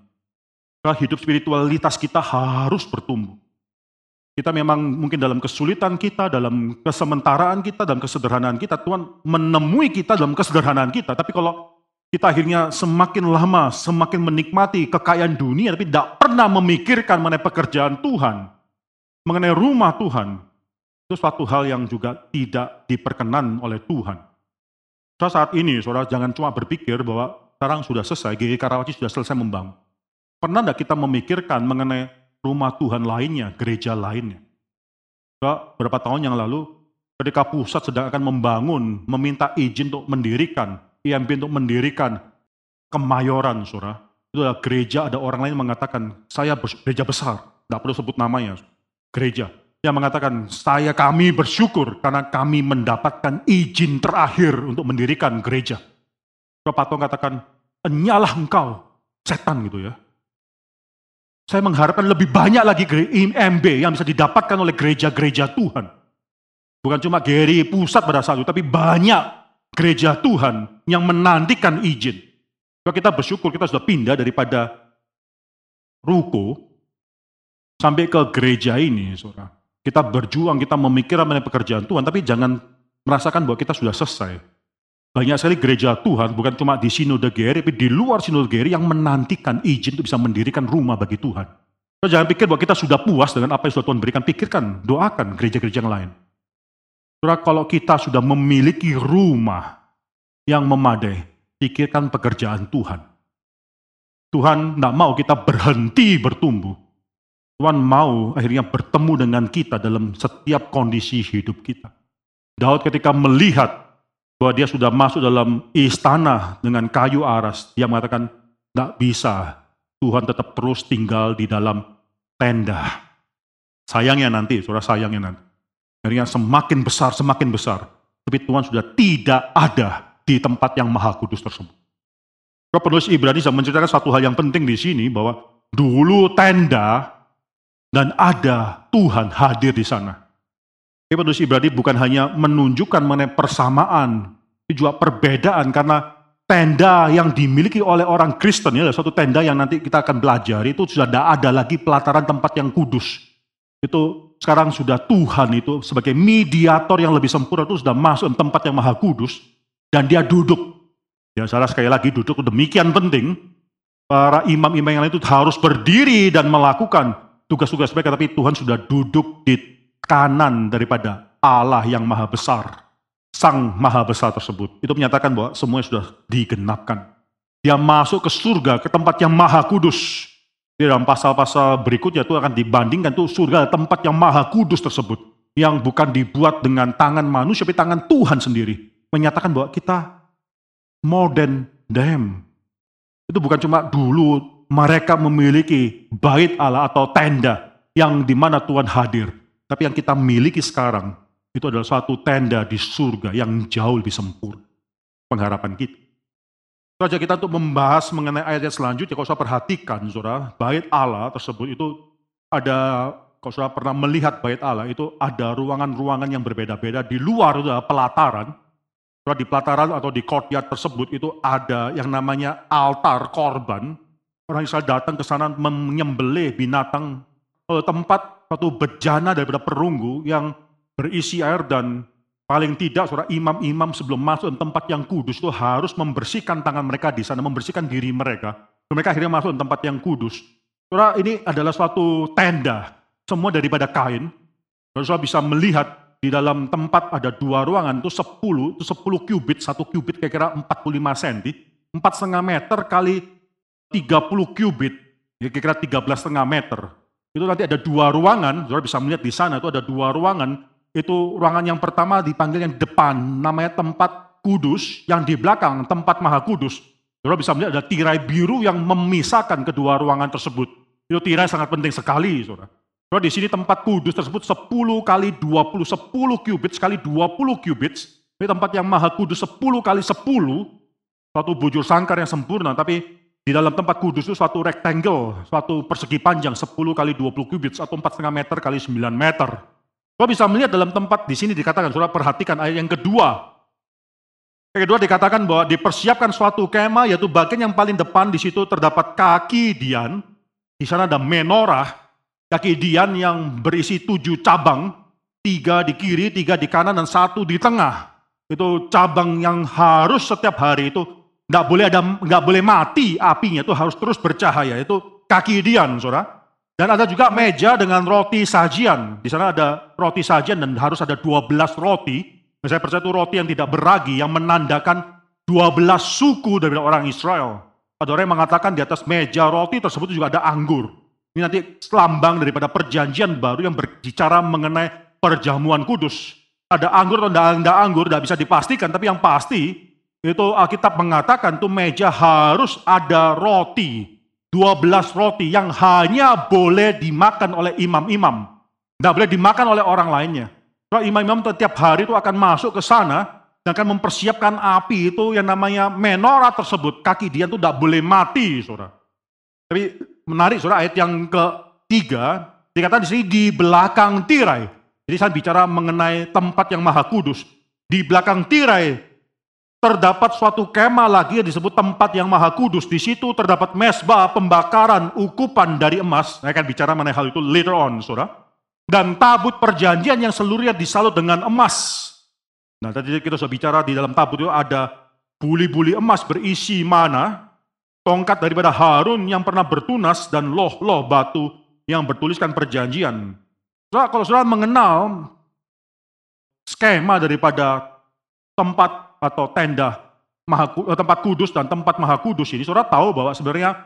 hidup spiritualitas kita harus bertumbuh. Kita memang mungkin dalam kesulitan kita, dalam kesementaraan kita, dalam kesederhanaan kita, Tuhan menemui kita dalam kesederhanaan kita. Tapi kalau kita akhirnya semakin lama, semakin menikmati kekayaan dunia, tapi tidak pernah memikirkan mengenai pekerjaan Tuhan, mengenai rumah Tuhan, itu suatu hal yang juga tidak diperkenan oleh Tuhan. Saat ini, saudara, jangan cuma berpikir bahwa sekarang sudah selesai, GG Karawaci sudah selesai membangun. Pernah tidak kita memikirkan mengenai rumah Tuhan lainnya, gereja lainnya? Berapa tahun yang lalu, ketika pusat sedang akan membangun, meminta izin untuk mendirikan, IMB untuk mendirikan kemayoran, saudara. Itu adalah gereja, ada orang lain mengatakan, saya gereja besar, tidak perlu sebut namanya, gereja. Yang mengatakan, saya kami bersyukur karena kami mendapatkan izin terakhir untuk mendirikan gereja. Bapak Tuhan katakan, enyalah engkau, setan gitu ya. Saya mengharapkan lebih banyak lagi IMB yang bisa didapatkan oleh gereja-gereja Tuhan. Bukan cuma Gary pusat pada saat itu, tapi banyak gereja Tuhan yang menantikan izin. Kalau kita bersyukur kita sudah pindah daripada ruko sampai ke gereja ini, saudara. Kita berjuang, kita memikirkan pekerjaan Tuhan, tapi jangan merasakan bahwa kita sudah selesai. Banyak sekali gereja Tuhan, bukan cuma di Sinode Geri, tapi di luar Sinode Geri yang menantikan izin untuk bisa mendirikan rumah bagi Tuhan. So, jangan pikir bahwa kita sudah puas dengan apa yang sudah Tuhan berikan, pikirkan, doakan gereja-gereja yang lain. Saudara, kalau kita sudah memiliki rumah yang memadai, pikirkan pekerjaan Tuhan. Tuhan tidak mau kita berhenti bertumbuh. Tuhan mau akhirnya bertemu dengan kita dalam setiap kondisi hidup kita. Daud ketika melihat bahwa dia sudah masuk dalam istana dengan kayu aras, dia mengatakan, tidak bisa, Tuhan tetap terus tinggal di dalam tenda. Sayangnya nanti, saudara sayangnya nanti. Akhirnya semakin besar, semakin besar. Tapi Tuhan sudah tidak ada di tempat yang maha kudus tersebut. Kalau penulis Ibrani bisa menceritakan satu hal yang penting di sini, bahwa dulu tenda dan ada Tuhan hadir di sana. Penulis Ibrani bukan hanya menunjukkan mengenai persamaan, tapi juga perbedaan karena tenda yang dimiliki oleh orang Kristen ya suatu tenda yang nanti kita akan belajar itu sudah tidak ada lagi pelataran tempat yang kudus. Itu sekarang sudah Tuhan itu sebagai mediator yang lebih sempurna itu sudah masuk tempat yang maha kudus dan dia duduk. Ya salah sekali lagi duduk demikian penting. Para imam-imam yang lain itu harus berdiri dan melakukan tugas-tugas mereka, tapi Tuhan sudah duduk di kanan daripada Allah yang maha besar. Sang maha besar tersebut. Itu menyatakan bahwa semuanya sudah digenapkan. Dia masuk ke surga, ke tempat yang maha kudus. Di dalam pasal-pasal berikutnya itu akan dibandingkan tuh surga tempat yang maha kudus tersebut. Yang bukan dibuat dengan tangan manusia, tapi tangan Tuhan sendiri. Menyatakan bahwa kita more than them. Itu bukan cuma dulu mereka memiliki bait Allah atau tenda yang di mana Tuhan hadir. Tapi yang kita miliki sekarang itu adalah suatu tenda di surga yang jauh lebih sempurna. Pengharapan kita. Saja kita untuk membahas mengenai ayat selanjutnya, kalau saya perhatikan, saudara, bait Allah tersebut itu ada, kalau saudara pernah melihat bait Allah, itu ada ruangan-ruangan yang berbeda-beda di luar itu pelataran, di pelataran atau di courtyard tersebut itu ada yang namanya altar korban. Orang Israel datang ke sana menyembelih binatang eh, tempat satu bejana daripada perunggu yang berisi air dan paling tidak saudara imam-imam sebelum masuk ke tempat yang kudus itu harus membersihkan tangan mereka di sana, membersihkan diri mereka. Mereka akhirnya masuk ke tempat yang kudus. Saudara ini adalah suatu tenda, semua daripada kain. Saudara bisa melihat di dalam tempat ada dua ruangan itu 10, itu 10 kubit, satu kubit kira-kira 45 cm, 4,5 meter kali 30 kubit, ya kira-kira 13,5 meter. Itu nanti ada dua ruangan, saudara bisa melihat di sana itu ada dua ruangan, itu ruangan yang pertama dipanggil yang depan, namanya tempat kudus, yang di belakang tempat maha kudus. Saudara bisa melihat ada tirai biru yang memisahkan kedua ruangan tersebut. Itu tirai sangat penting sekali, saudara. Kalau di sini tempat kudus tersebut 10 kali 20, 10 kubit sekali 20 kubit. Ini tempat yang maha kudus 10 kali 10, suatu bujur sangkar yang sempurna, tapi di dalam tempat kudus itu suatu rectangle, suatu persegi panjang 10 kali 20 kubit atau 4,5 meter kali 9 meter. Kau bisa melihat dalam tempat di sini dikatakan, saudara perhatikan ayat yang kedua. Yang kedua dikatakan bahwa dipersiapkan suatu kemah, yaitu bagian yang paling depan di situ terdapat kaki dian, di sana ada menorah, Kaki Dian yang berisi tujuh cabang, tiga di kiri, tiga di kanan, dan satu di tengah. Itu cabang yang harus setiap hari itu nggak boleh ada nggak boleh mati apinya itu harus terus bercahaya itu kaki Dian, saudara. Dan ada juga meja dengan roti sajian. Di sana ada roti sajian dan harus ada 12 roti. Saya percaya itu roti yang tidak beragi, yang menandakan 12 suku dari orang Israel. Ada orang yang mengatakan di atas meja roti tersebut juga ada anggur. Ini nanti lambang daripada perjanjian baru yang berbicara mengenai perjamuan kudus. Ada anggur atau tidak anggur, tidak bisa dipastikan, tapi yang pasti itu Alkitab mengatakan tuh meja harus ada roti. 12 roti yang hanya boleh dimakan oleh imam-imam. Tidak boleh dimakan oleh orang lainnya. Kalau imam-imam setiap hari itu akan masuk ke sana dan akan mempersiapkan api itu yang namanya menorah tersebut. Kaki dia itu tidak boleh mati, saudara. Tapi menarik saudara ayat yang ketiga, dikatakan di sini di belakang tirai. Di Jadi saya bicara mengenai tempat yang maha kudus. Di belakang tirai terdapat suatu kemah lagi yang disebut tempat yang maha kudus. Di situ terdapat mesbah pembakaran ukupan dari emas. Saya akan bicara mengenai hal itu later on, saudara. Dan tabut perjanjian yang seluruhnya disalut dengan emas. Nah tadi kita sudah bicara di dalam tabut itu ada buli-buli emas berisi mana, tongkat daripada Harun yang pernah bertunas, dan loh-loh batu yang bertuliskan perjanjian. Saudara, kalau saudara mengenal skema daripada tempat atau tenda maha, eh, tempat kudus dan tempat maha kudus ini, saudara tahu bahwa sebenarnya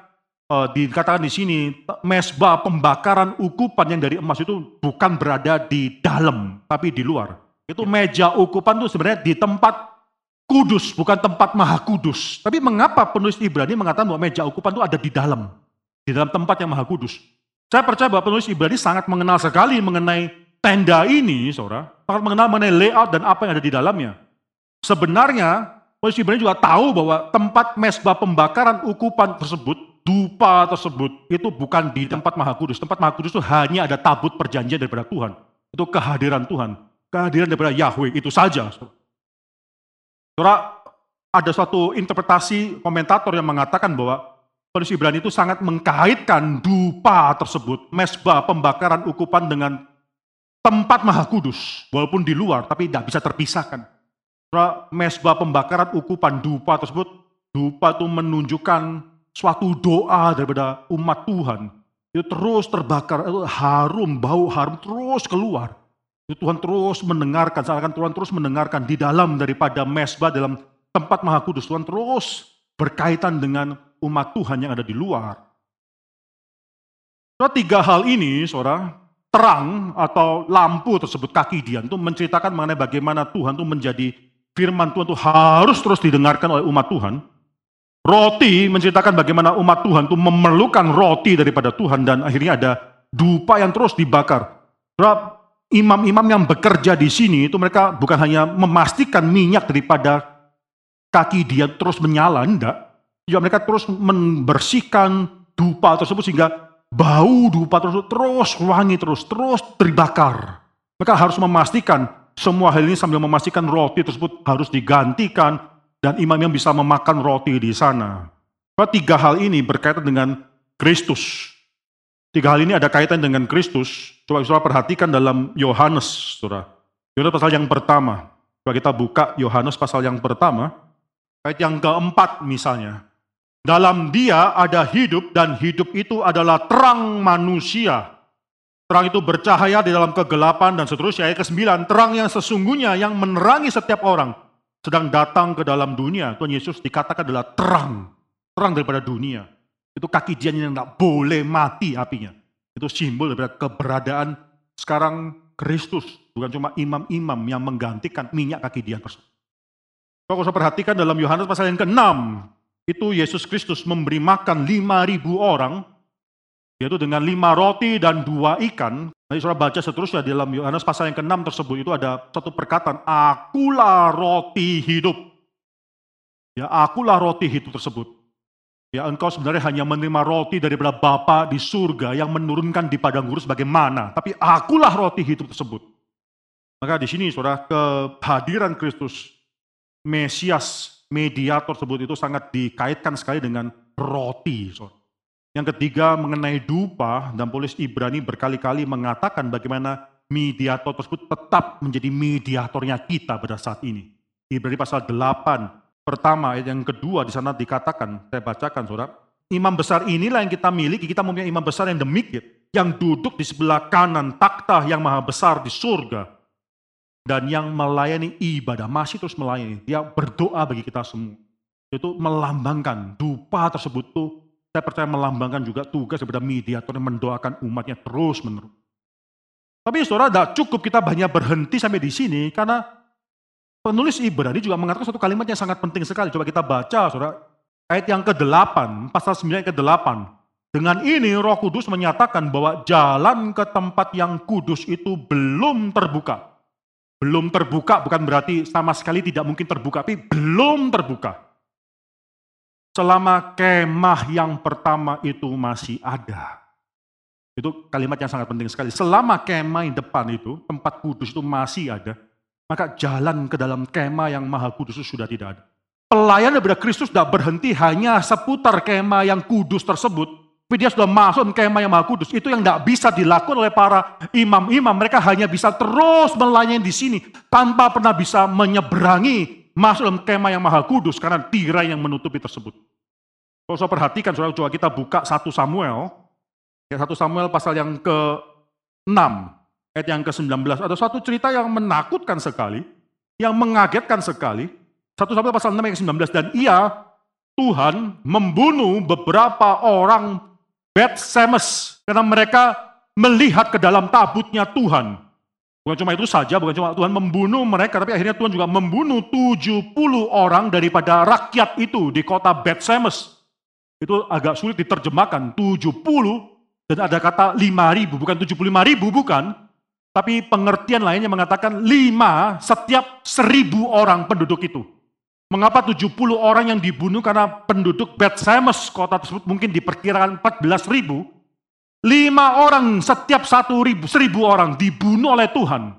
uh, dikatakan di sini mesbah pembakaran ukupan yang dari emas itu bukan berada di dalam, tapi di luar. Itu meja ukupan itu sebenarnya di tempat kudus, bukan tempat maha kudus. Tapi mengapa penulis Ibrani mengatakan bahwa meja ukupan itu ada di dalam, di dalam tempat yang maha kudus? Saya percaya bahwa penulis Ibrani sangat mengenal sekali mengenai tenda ini, saudara. Sangat mengenal mengenai layout dan apa yang ada di dalamnya. Sebenarnya, penulis Ibrani juga tahu bahwa tempat mesbah pembakaran ukupan tersebut, dupa tersebut, itu bukan di tempat maha kudus. Tempat maha kudus itu hanya ada tabut perjanjian daripada Tuhan. Itu kehadiran Tuhan. Kehadiran daripada Yahweh, itu saja. Saudara, ada suatu interpretasi komentator yang mengatakan bahwa Penulis Ibrani itu sangat mengkaitkan dupa tersebut, mesbah pembakaran ukupan dengan tempat maha kudus, walaupun di luar, tapi tidak bisa terpisahkan. Mesbah pembakaran ukupan dupa tersebut, dupa itu menunjukkan suatu doa daripada umat Tuhan. Itu terus terbakar, itu harum, bau harum terus keluar. Itu Tuhan terus mendengarkan, seakan Tuhan terus mendengarkan di dalam daripada mesbah dalam tempat maha kudus. Tuhan terus berkaitan dengan umat Tuhan yang ada di luar. So, tiga hal ini, saudara, terang atau lampu tersebut kaki dia itu menceritakan mengenai bagaimana Tuhan itu menjadi firman Tuhan itu harus terus didengarkan oleh umat Tuhan. Roti menceritakan bagaimana umat Tuhan itu memerlukan roti daripada Tuhan dan akhirnya ada dupa yang terus dibakar. Imam-imam yang bekerja di sini itu mereka bukan hanya memastikan minyak daripada kaki dia terus menyala, enggak. Ya mereka terus membersihkan dupa tersebut sehingga bau dupa tersebut terus wangi terus, terus terbakar. Mereka harus memastikan semua hal ini sambil memastikan roti tersebut harus digantikan dan imam yang bisa memakan roti di sana. Tiga hal ini berkaitan dengan Kristus. Tiga hal ini ada kaitan dengan Kristus. Coba saudara perhatikan dalam Yohanes. Yohanes pasal yang pertama. Coba kita buka Yohanes pasal yang pertama. Ayat yang keempat misalnya. Dalam dia ada hidup dan hidup itu adalah terang manusia. Terang itu bercahaya di dalam kegelapan dan seterusnya. Ayat ke-9, terang yang sesungguhnya yang menerangi setiap orang sedang datang ke dalam dunia. Tuhan Yesus dikatakan adalah terang. Terang daripada dunia. Itu kaki dia yang tidak boleh mati apinya. Itu simbol daripada keberadaan sekarang Kristus. Bukan cuma imam-imam yang menggantikan minyak kaki dia tersebut. Kalau saya perhatikan dalam Yohanes pasal yang ke-6, itu Yesus Kristus memberi makan 5.000 orang, yaitu dengan lima roti dan dua ikan. Nanti saudara baca seterusnya di dalam Yohanes pasal yang ke-6 tersebut itu ada satu perkataan, akulah roti hidup. Ya, akulah roti hidup tersebut. Ya, engkau sebenarnya hanya menerima roti daripada Bapa di surga yang menurunkan di padang gurun bagaimana, tapi akulah roti hidup tersebut. Maka di sini saudara kehadiran Kristus Mesias mediator tersebut itu sangat dikaitkan sekali dengan roti. Yang ketiga mengenai dupa dan polis Ibrani berkali-kali mengatakan bagaimana mediator tersebut tetap menjadi mediatornya kita pada saat ini. Ibrani pasal 8 pertama ayat yang kedua di sana dikatakan, saya bacakan saudara, imam besar inilah yang kita miliki, kita mempunyai imam besar yang demikian, yang duduk di sebelah kanan takhta yang maha besar di surga, dan yang melayani ibadah, masih terus melayani. Dia berdoa bagi kita semua. Itu melambangkan, dupa tersebut tuh, saya percaya melambangkan juga tugas daripada mediator yang mendoakan umatnya terus menerus. Tapi saudara, tidak cukup kita banyak berhenti sampai di sini, karena penulis Ibrani juga mengatakan satu kalimat yang sangat penting sekali. Coba kita baca, saudara. Ayat yang ke-8, pasal 9 ayat ke-8. Dengan ini roh kudus menyatakan bahwa jalan ke tempat yang kudus itu belum terbuka belum terbuka bukan berarti sama sekali tidak mungkin terbuka, tapi belum terbuka. Selama kemah yang pertama itu masih ada. Itu kalimat yang sangat penting sekali. Selama kemah yang depan itu, tempat kudus itu masih ada, maka jalan ke dalam kemah yang maha kudus itu sudah tidak ada. Pelayan daripada Kristus tidak berhenti hanya seputar kemah yang kudus tersebut, tapi dia sudah masuk ke kemah yang maha kudus. Itu yang tidak bisa dilakukan oleh para imam-imam. Mereka hanya bisa terus melayani di sini, tanpa pernah bisa menyeberangi masuk dalam kemah yang maha kudus, karena tirai yang menutupi tersebut. Kalau saya perhatikan, saudara, coba kita buka satu Samuel, Ya, 1 Samuel pasal yang ke-6, ayat yang ke-19. Ada satu cerita yang menakutkan sekali, yang mengagetkan sekali. 1 Samuel pasal 6 ayat ke-19. Dan ia, Tuhan, membunuh beberapa orang Bet Semes. Karena mereka melihat ke dalam tabutnya Tuhan. Bukan cuma itu saja, bukan cuma Tuhan membunuh mereka, tapi akhirnya Tuhan juga membunuh 70 orang daripada rakyat itu di kota Bet Semes. Itu agak sulit diterjemahkan, 70 dan ada kata 5 ribu, bukan 75 ribu, bukan. Tapi pengertian lainnya mengatakan 5 setiap seribu orang penduduk itu. Mengapa 70 orang yang dibunuh karena penduduk Beth Semes, kota tersebut mungkin diperkirakan 14 ribu. 5 orang setiap satu ribu, seribu orang dibunuh oleh Tuhan.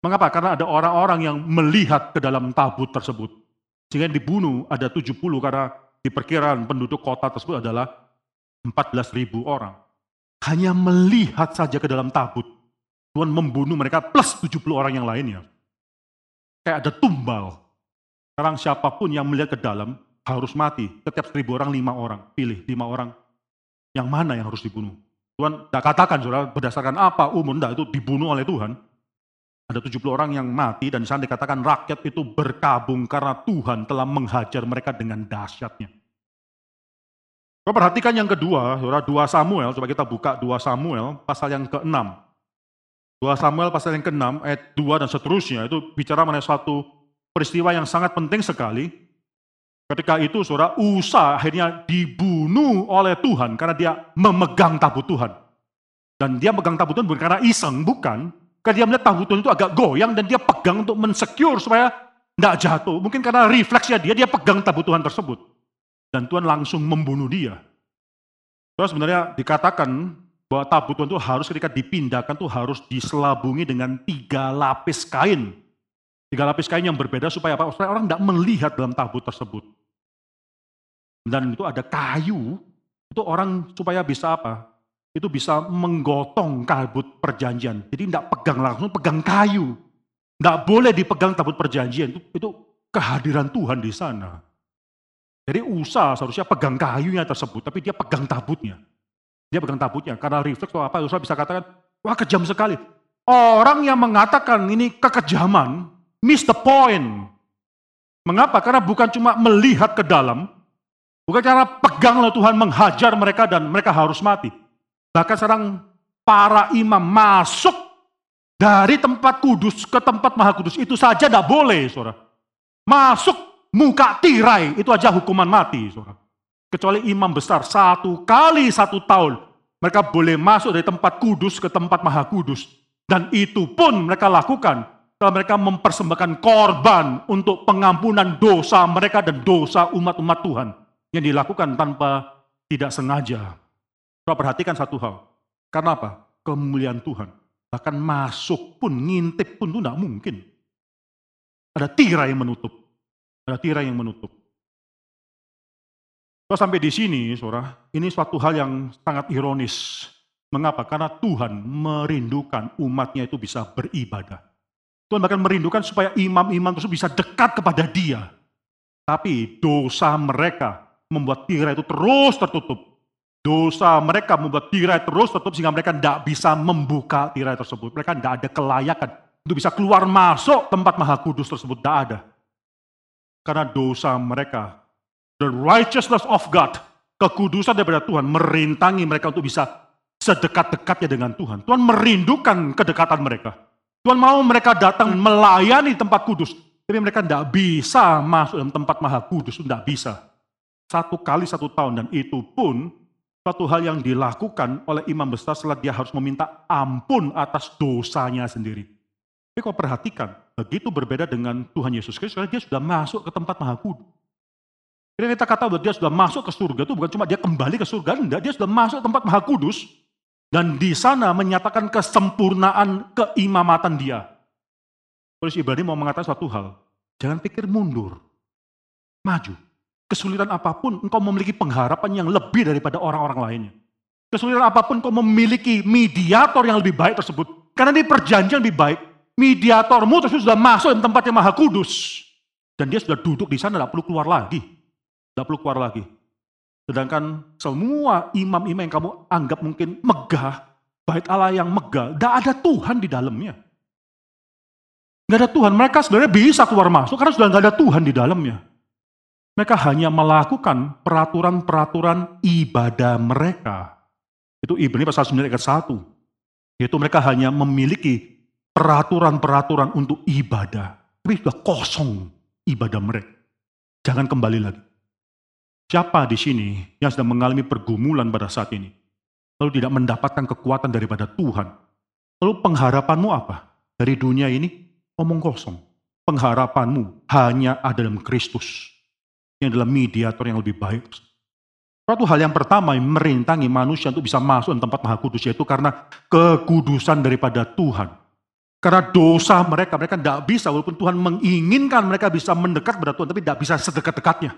Mengapa? Karena ada orang-orang yang melihat ke dalam tabut tersebut. Sehingga dibunuh ada 70 karena diperkirakan penduduk kota tersebut adalah 14 ribu orang. Hanya melihat saja ke dalam tabut. Tuhan membunuh mereka plus 70 orang yang lainnya. Kayak ada tumbal. Sekarang siapa pun yang melihat ke dalam harus mati. Setiap seribu orang, lima orang. Pilih lima orang. Yang mana yang harus dibunuh? Tuhan tidak katakan, saudara, berdasarkan apa umum, itu dibunuh oleh Tuhan. Ada 70 orang yang mati dan di sana dikatakan rakyat itu berkabung karena Tuhan telah menghajar mereka dengan dahsyatnya. Coba perhatikan yang kedua, saudara, 2 Samuel, coba kita buka 2 Samuel, pasal yang ke-6. 2 Samuel pasal yang ke-6, ayat 2 dan seterusnya, itu bicara mengenai suatu peristiwa yang sangat penting sekali. Ketika itu, saudara, Usa akhirnya dibunuh oleh Tuhan karena dia memegang tabut Tuhan. Dan dia memegang tabut Tuhan bukan karena iseng, bukan. Karena dia melihat tabut Tuhan itu agak goyang dan dia pegang untuk mensecure supaya tidak jatuh. Mungkin karena refleksnya dia, dia pegang tabut Tuhan tersebut dan Tuhan langsung membunuh dia. Terus sebenarnya dikatakan bahwa tabut Tuhan itu harus ketika dipindahkan tuh harus diselabungi dengan tiga lapis kain. Tiga lapis kain yang berbeda supaya apa? Supaya orang tidak melihat dalam tabut tersebut. Dan itu ada kayu, itu orang supaya bisa apa? Itu bisa menggotong tabut perjanjian. Jadi tidak pegang langsung, pegang kayu. Tidak boleh dipegang tabut perjanjian. Itu, itu kehadiran Tuhan di sana. Jadi Usa seharusnya pegang kayunya tersebut, tapi dia pegang tabutnya. Dia pegang tabutnya, karena refleks atau apa, Usa bisa katakan, wah kejam sekali. Orang yang mengatakan ini kekejaman, miss the point. Mengapa? Karena bukan cuma melihat ke dalam, bukan karena pegang oleh Tuhan menghajar mereka dan mereka harus mati. Bahkan sekarang para imam masuk dari tempat kudus ke tempat maha kudus, itu saja tidak boleh, saudara. Masuk muka tirai, itu aja hukuman mati. Saudara. Kecuali imam besar, satu kali satu tahun, mereka boleh masuk dari tempat kudus ke tempat maha kudus. Dan itu pun mereka lakukan setelah mereka mempersembahkan korban untuk pengampunan dosa mereka dan dosa umat-umat Tuhan. Yang dilakukan tanpa tidak sengaja. Coba perhatikan satu hal. Karena apa? Kemuliaan Tuhan. Bahkan masuk pun, ngintip pun itu tidak mungkin. Ada tirai yang menutup. Ada tirai yang menutup. Kalau sampai di sini, saudara, ini suatu hal yang sangat ironis. Mengapa? Karena Tuhan merindukan umatnya itu bisa beribadah. Tuhan bahkan merindukan supaya imam-imam tersebut bisa dekat kepada dia. Tapi dosa mereka membuat tirai itu terus tertutup. Dosa mereka membuat tirai terus tertutup sehingga mereka tidak bisa membuka tirai tersebut. Mereka tidak ada kelayakan untuk bisa keluar masuk tempat maha kudus tersebut. Tidak ada karena dosa mereka. The righteousness of God, kekudusan daripada Tuhan merintangi mereka untuk bisa sedekat-dekatnya dengan Tuhan. Tuhan merindukan kedekatan mereka. Tuhan mau mereka datang melayani tempat kudus, tapi mereka tidak bisa masuk dalam tempat maha kudus, tidak bisa. Satu kali satu tahun, dan itu pun satu hal yang dilakukan oleh imam besar setelah dia harus meminta ampun atas dosanya sendiri. Tapi kalau perhatikan, begitu berbeda dengan Tuhan Yesus Kristus, karena dia sudah masuk ke tempat maha kudus. Jadi kita kata bahwa dia sudah masuk ke surga itu bukan cuma dia kembali ke surga, enggak, dia sudah masuk ke tempat maha kudus. Dan di sana menyatakan kesempurnaan keimamatan dia. Tulis Ibrani mau mengatakan suatu hal. Jangan pikir mundur. Maju. Kesulitan apa pun, engkau memiliki pengharapan yang lebih daripada orang-orang lainnya. Kesulitan apa pun, engkau memiliki mediator yang lebih baik tersebut. Karena ini perjanjian lebih baik. Mediatormu tersebut sudah masuk dalam tempat yang maha kudus. Dan dia sudah duduk di sana, tidak perlu keluar lagi. Tidak perlu keluar lagi. Sedangkan semua imam-imam yang kamu anggap mungkin megah, bait Allah yang megah, tidak ada Tuhan di dalamnya. Nggak ada Tuhan. Mereka sebenarnya bisa keluar masuk karena sudah nggak ada Tuhan di dalamnya. Mereka hanya melakukan peraturan-peraturan ibadah mereka. Itu Ibrani pasal 9 ayat 1. Yaitu mereka hanya memiliki peraturan-peraturan untuk ibadah. Tapi sudah kosong ibadah mereka. Jangan kembali lagi. Siapa di sini yang sedang mengalami pergumulan pada saat ini? Lalu tidak mendapatkan kekuatan daripada Tuhan. Lalu pengharapanmu apa? Dari dunia ini, omong kosong. Pengharapanmu hanya ada dalam Kristus yang adalah mediator yang lebih baik. Suatu hal yang pertama yang merintangi manusia untuk bisa masuk ke tempat maha kudus yaitu karena kekudusan daripada Tuhan. Karena dosa mereka, mereka tidak bisa walaupun Tuhan menginginkan mereka bisa mendekat kepada Tuhan tapi tidak bisa sedekat-dekatnya.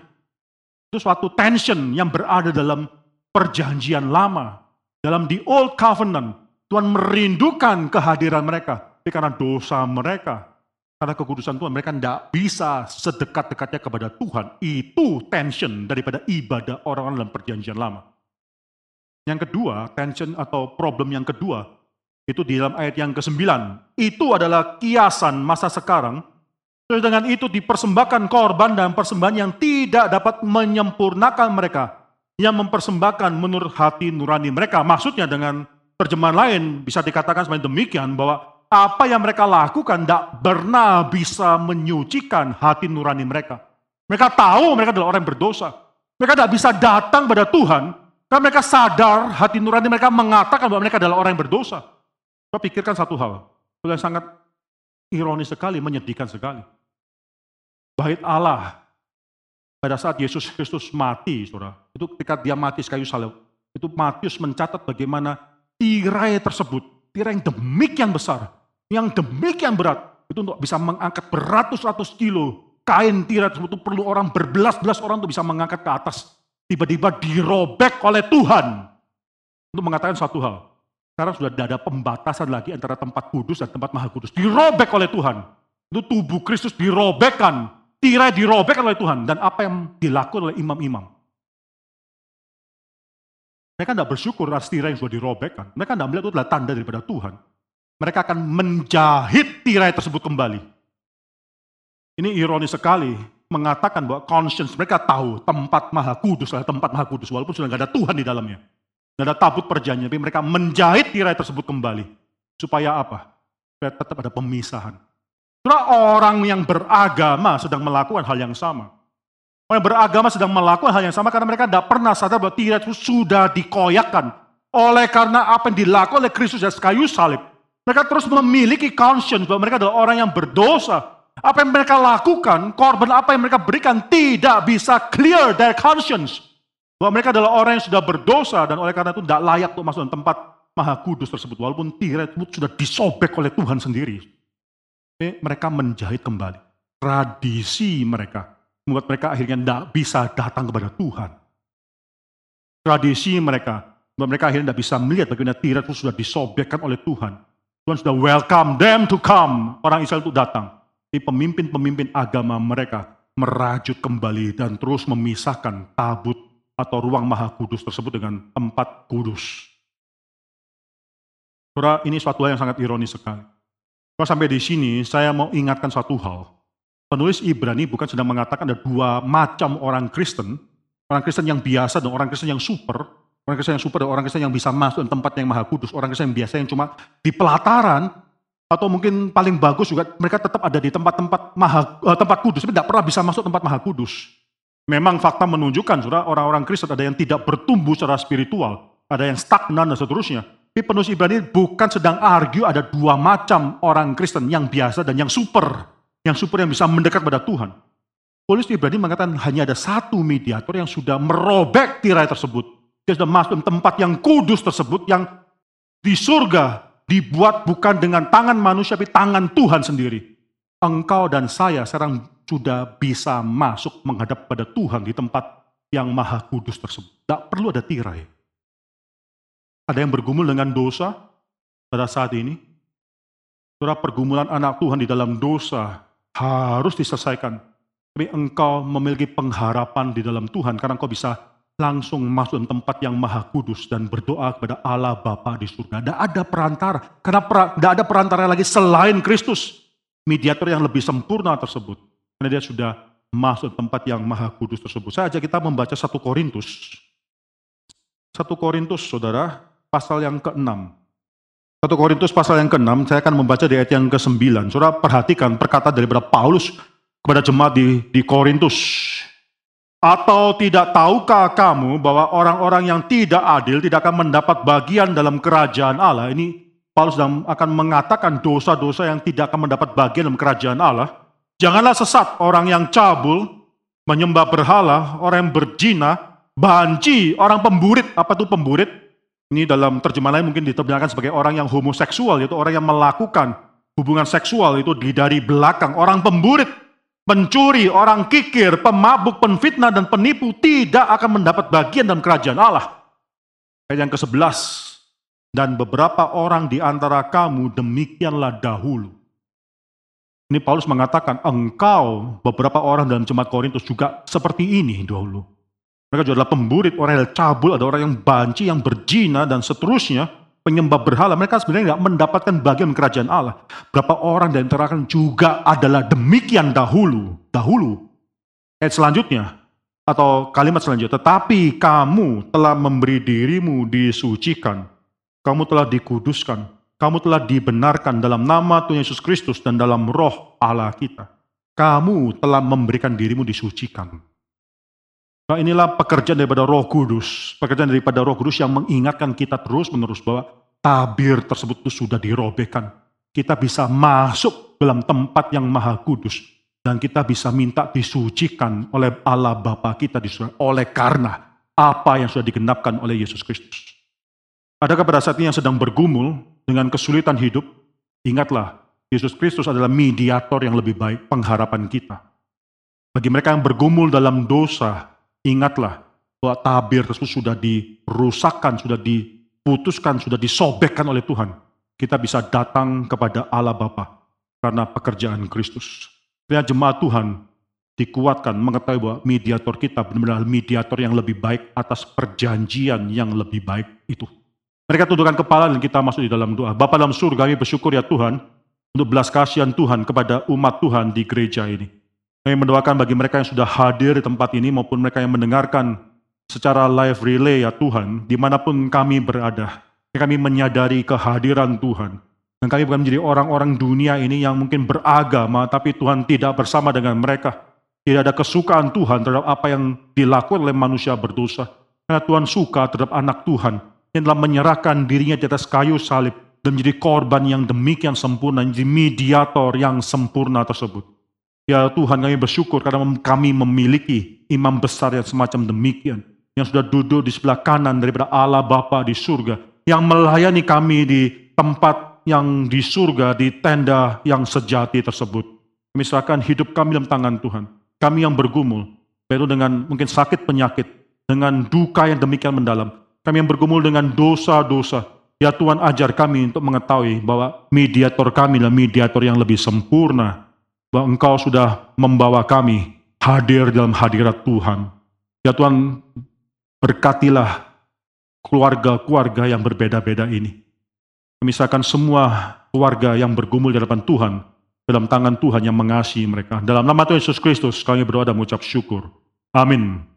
Itu suatu tension yang berada dalam perjanjian lama. Dalam the old covenant, Tuhan merindukan kehadiran mereka. Tapi karena dosa mereka, karena kekudusan Tuhan, mereka tidak bisa sedekat-dekatnya kepada Tuhan. Itu tension daripada ibadah orang-orang dalam perjanjian lama. Yang kedua, tension atau problem yang kedua, itu di dalam ayat yang ke-9. Itu adalah kiasan masa sekarang. Terus dengan itu dipersembahkan korban dan persembahan yang tidak dapat menyempurnakan mereka. Yang mempersembahkan menurut hati nurani mereka. Maksudnya dengan terjemahan lain bisa dikatakan seperti demikian bahwa apa yang mereka lakukan tidak pernah bisa menyucikan hati nurani mereka. Mereka tahu mereka adalah orang yang berdosa. Mereka tidak bisa datang pada Tuhan karena mereka sadar hati nurani mereka mengatakan bahwa mereka adalah orang yang berdosa. Coba pikirkan satu hal, yang sangat ironis sekali, menyedihkan sekali. Bait Allah pada saat Yesus Kristus mati, saudara, itu ketika dia mati kayu salib, itu Matius mencatat bagaimana tirai tersebut, tirai yang demikian besar, yang demikian berat itu untuk bisa mengangkat beratus-ratus kilo kain tirai tersebut itu perlu orang berbelas-belas orang untuk bisa mengangkat ke atas. Tiba-tiba dirobek oleh Tuhan untuk mengatakan satu hal. Sekarang sudah tidak ada pembatasan lagi antara tempat kudus dan tempat maha kudus. Dirobek oleh Tuhan. Itu tubuh Kristus dirobekkan. Tirai dirobekkan oleh Tuhan. Dan apa yang dilakukan oleh imam-imam. Mereka tidak bersyukur atas tirai yang sudah dirobekkan. Mereka tidak melihat itu adalah tanda daripada Tuhan mereka akan menjahit tirai tersebut kembali. Ini ironis sekali, mengatakan bahwa conscience mereka tahu tempat maha kudus adalah tempat maha kudus, walaupun sudah tidak ada Tuhan di dalamnya. Tidak ada tabut perjanjian, tapi mereka menjahit tirai tersebut kembali. Supaya apa? Supaya tetap ada pemisahan. Karena orang yang beragama sedang melakukan hal yang sama. Orang yang beragama sedang melakukan hal yang sama karena mereka tidak pernah sadar bahwa itu sudah dikoyakkan. Oleh karena apa yang dilakukan oleh Kristus dan kayu salib. Mereka terus memiliki conscience bahwa mereka adalah orang yang berdosa. Apa yang mereka lakukan, korban apa yang mereka berikan tidak bisa clear their conscience. Bahwa mereka adalah orang yang sudah berdosa dan oleh karena itu tidak layak untuk masuk dalam tempat maha kudus tersebut. Walaupun tirai tersebut sudah disobek oleh Tuhan sendiri. Tapi mereka menjahit kembali. Tradisi mereka membuat mereka akhirnya tidak bisa datang kepada Tuhan. Tradisi mereka membuat mereka akhirnya tidak bisa melihat bagaimana tirai itu sudah disobekkan oleh Tuhan. Tuhan sudah welcome them to come. Orang Israel itu datang. Di pemimpin-pemimpin agama mereka merajut kembali dan terus memisahkan tabut atau ruang maha kudus tersebut dengan tempat kudus. Saudara, ini suatu hal yang sangat ironis sekali. Kalau sampai di sini, saya mau ingatkan satu hal. Penulis Ibrani bukan sedang mengatakan ada dua macam orang Kristen, orang Kristen yang biasa dan orang Kristen yang super, Orang Kristen yang super orang Kristen yang bisa masuk di tempat yang maha kudus. Orang Kristen yang biasa yang cuma di pelataran, atau mungkin paling bagus juga mereka tetap ada di tempat-tempat maha uh, tempat kudus, tapi tidak pernah bisa masuk tempat maha kudus. Memang fakta menunjukkan, sudah orang-orang Kristen ada yang tidak bertumbuh secara spiritual, ada yang stagnan dan seterusnya. Tapi penulis Ibrani bukan sedang argue ada dua macam orang Kristen, yang biasa dan yang super. Yang super yang bisa mendekat pada Tuhan. Penulis Ibrani mengatakan hanya ada satu mediator yang sudah merobek tirai tersebut. Dia sudah masuk tempat yang kudus tersebut yang di surga dibuat bukan dengan tangan manusia, tapi tangan Tuhan sendiri. Engkau dan saya sekarang sudah bisa masuk menghadap pada Tuhan di tempat yang maha kudus tersebut. Tidak perlu ada tirai. Ada yang bergumul dengan dosa pada saat ini. Surah pergumulan anak Tuhan di dalam dosa harus diselesaikan. Tapi engkau memiliki pengharapan di dalam Tuhan karena engkau bisa langsung masuk ke tempat yang maha kudus dan berdoa kepada Allah Bapa di surga. Tidak ada perantara, karena tidak ada perantara lagi selain Kristus, mediator yang lebih sempurna tersebut. Karena dia sudah masuk tempat yang maha kudus tersebut. Saya ajak kita membaca satu Korintus. Satu Korintus, saudara, pasal yang ke-6. Satu Korintus pasal yang ke-6, saya akan membaca di ayat yang ke-9. Saudara perhatikan perkataan daripada Paulus kepada jemaat di, di Korintus atau tidak tahukah kamu bahwa orang-orang yang tidak adil tidak akan mendapat bagian dalam kerajaan Allah? Ini Paulus akan mengatakan dosa-dosa yang tidak akan mendapat bagian dalam kerajaan Allah. Janganlah sesat orang yang cabul, menyembah berhala, orang yang berzina, banci, orang pemburit. Apa itu pemburit? Ini dalam terjemahan lain mungkin diterjemahkan sebagai orang yang homoseksual, yaitu orang yang melakukan hubungan seksual itu dari belakang. Orang pemburit pencuri, orang kikir, pemabuk, penfitnah, dan penipu tidak akan mendapat bagian dalam kerajaan Allah. Ayat yang ke-11, dan beberapa orang di antara kamu demikianlah dahulu. Ini Paulus mengatakan, engkau beberapa orang dalam jemaat Korintus juga seperti ini dahulu. Mereka juga adalah pemburit, orang yang cabul, ada orang yang banci, yang berzina, dan seterusnya penyembah berhala, mereka sebenarnya tidak mendapatkan bagian kerajaan Allah. Berapa orang dan terakan juga adalah demikian dahulu. Dahulu. Ayat selanjutnya, atau kalimat selanjutnya, tetapi kamu telah memberi dirimu disucikan, kamu telah dikuduskan, kamu telah dibenarkan dalam nama Tuhan Yesus Kristus dan dalam roh Allah kita. Kamu telah memberikan dirimu disucikan. Nah inilah pekerjaan daripada roh kudus. Pekerjaan daripada roh kudus yang mengingatkan kita terus menerus bahwa tabir tersebut itu sudah dirobekkan. Kita bisa masuk dalam tempat yang maha kudus. Dan kita bisa minta disucikan oleh Allah Bapa kita di surga. Oleh karena apa yang sudah digenapkan oleh Yesus Kristus. Adakah pada saat ini yang sedang bergumul dengan kesulitan hidup? Ingatlah, Yesus Kristus adalah mediator yang lebih baik pengharapan kita. Bagi mereka yang bergumul dalam dosa, Ingatlah bahwa tabir tersebut sudah dirusakkan, sudah diputuskan, sudah disobekkan oleh Tuhan. Kita bisa datang kepada Allah Bapa karena pekerjaan Kristus. Lihat jemaat Tuhan dikuatkan mengetahui bahwa mediator kita benar-benar mediator yang lebih baik atas perjanjian yang lebih baik itu. Mereka tundukkan kepala dan kita masuk di dalam doa. Bapak dalam surga kami bersyukur ya Tuhan untuk belas kasihan Tuhan kepada umat Tuhan di gereja ini. Kami mendoakan bagi mereka yang sudah hadir di tempat ini maupun mereka yang mendengarkan secara live relay ya Tuhan, di mana pun kami berada. Kami menyadari kehadiran Tuhan. Dan kami bukan menjadi orang-orang dunia ini yang mungkin beragama, tapi Tuhan tidak bersama dengan mereka. Tidak ada kesukaan Tuhan terhadap apa yang dilakukan oleh manusia berdosa. Karena Tuhan suka terhadap anak Tuhan yang telah menyerahkan dirinya di atas kayu salib dan menjadi korban yang demikian sempurna, menjadi mediator yang sempurna tersebut. Ya Tuhan kami bersyukur karena kami memiliki imam besar yang semacam demikian. Yang sudah duduk di sebelah kanan daripada Allah Bapa di surga. Yang melayani kami di tempat yang di surga, di tenda yang sejati tersebut. Misalkan hidup kami dalam tangan Tuhan. Kami yang bergumul, yaitu dengan mungkin sakit penyakit, dengan duka yang demikian mendalam. Kami yang bergumul dengan dosa-dosa. Ya Tuhan ajar kami untuk mengetahui bahwa mediator kami adalah mediator yang lebih sempurna, bahwa Engkau sudah membawa kami hadir dalam hadirat Tuhan. Ya Tuhan, berkatilah keluarga-keluarga yang berbeda-beda ini. Misalkan semua keluarga yang bergumul di hadapan Tuhan, dalam tangan Tuhan yang mengasihi mereka. Dalam nama Tuhan Yesus Kristus, kami berdoa dan mengucap syukur. Amin.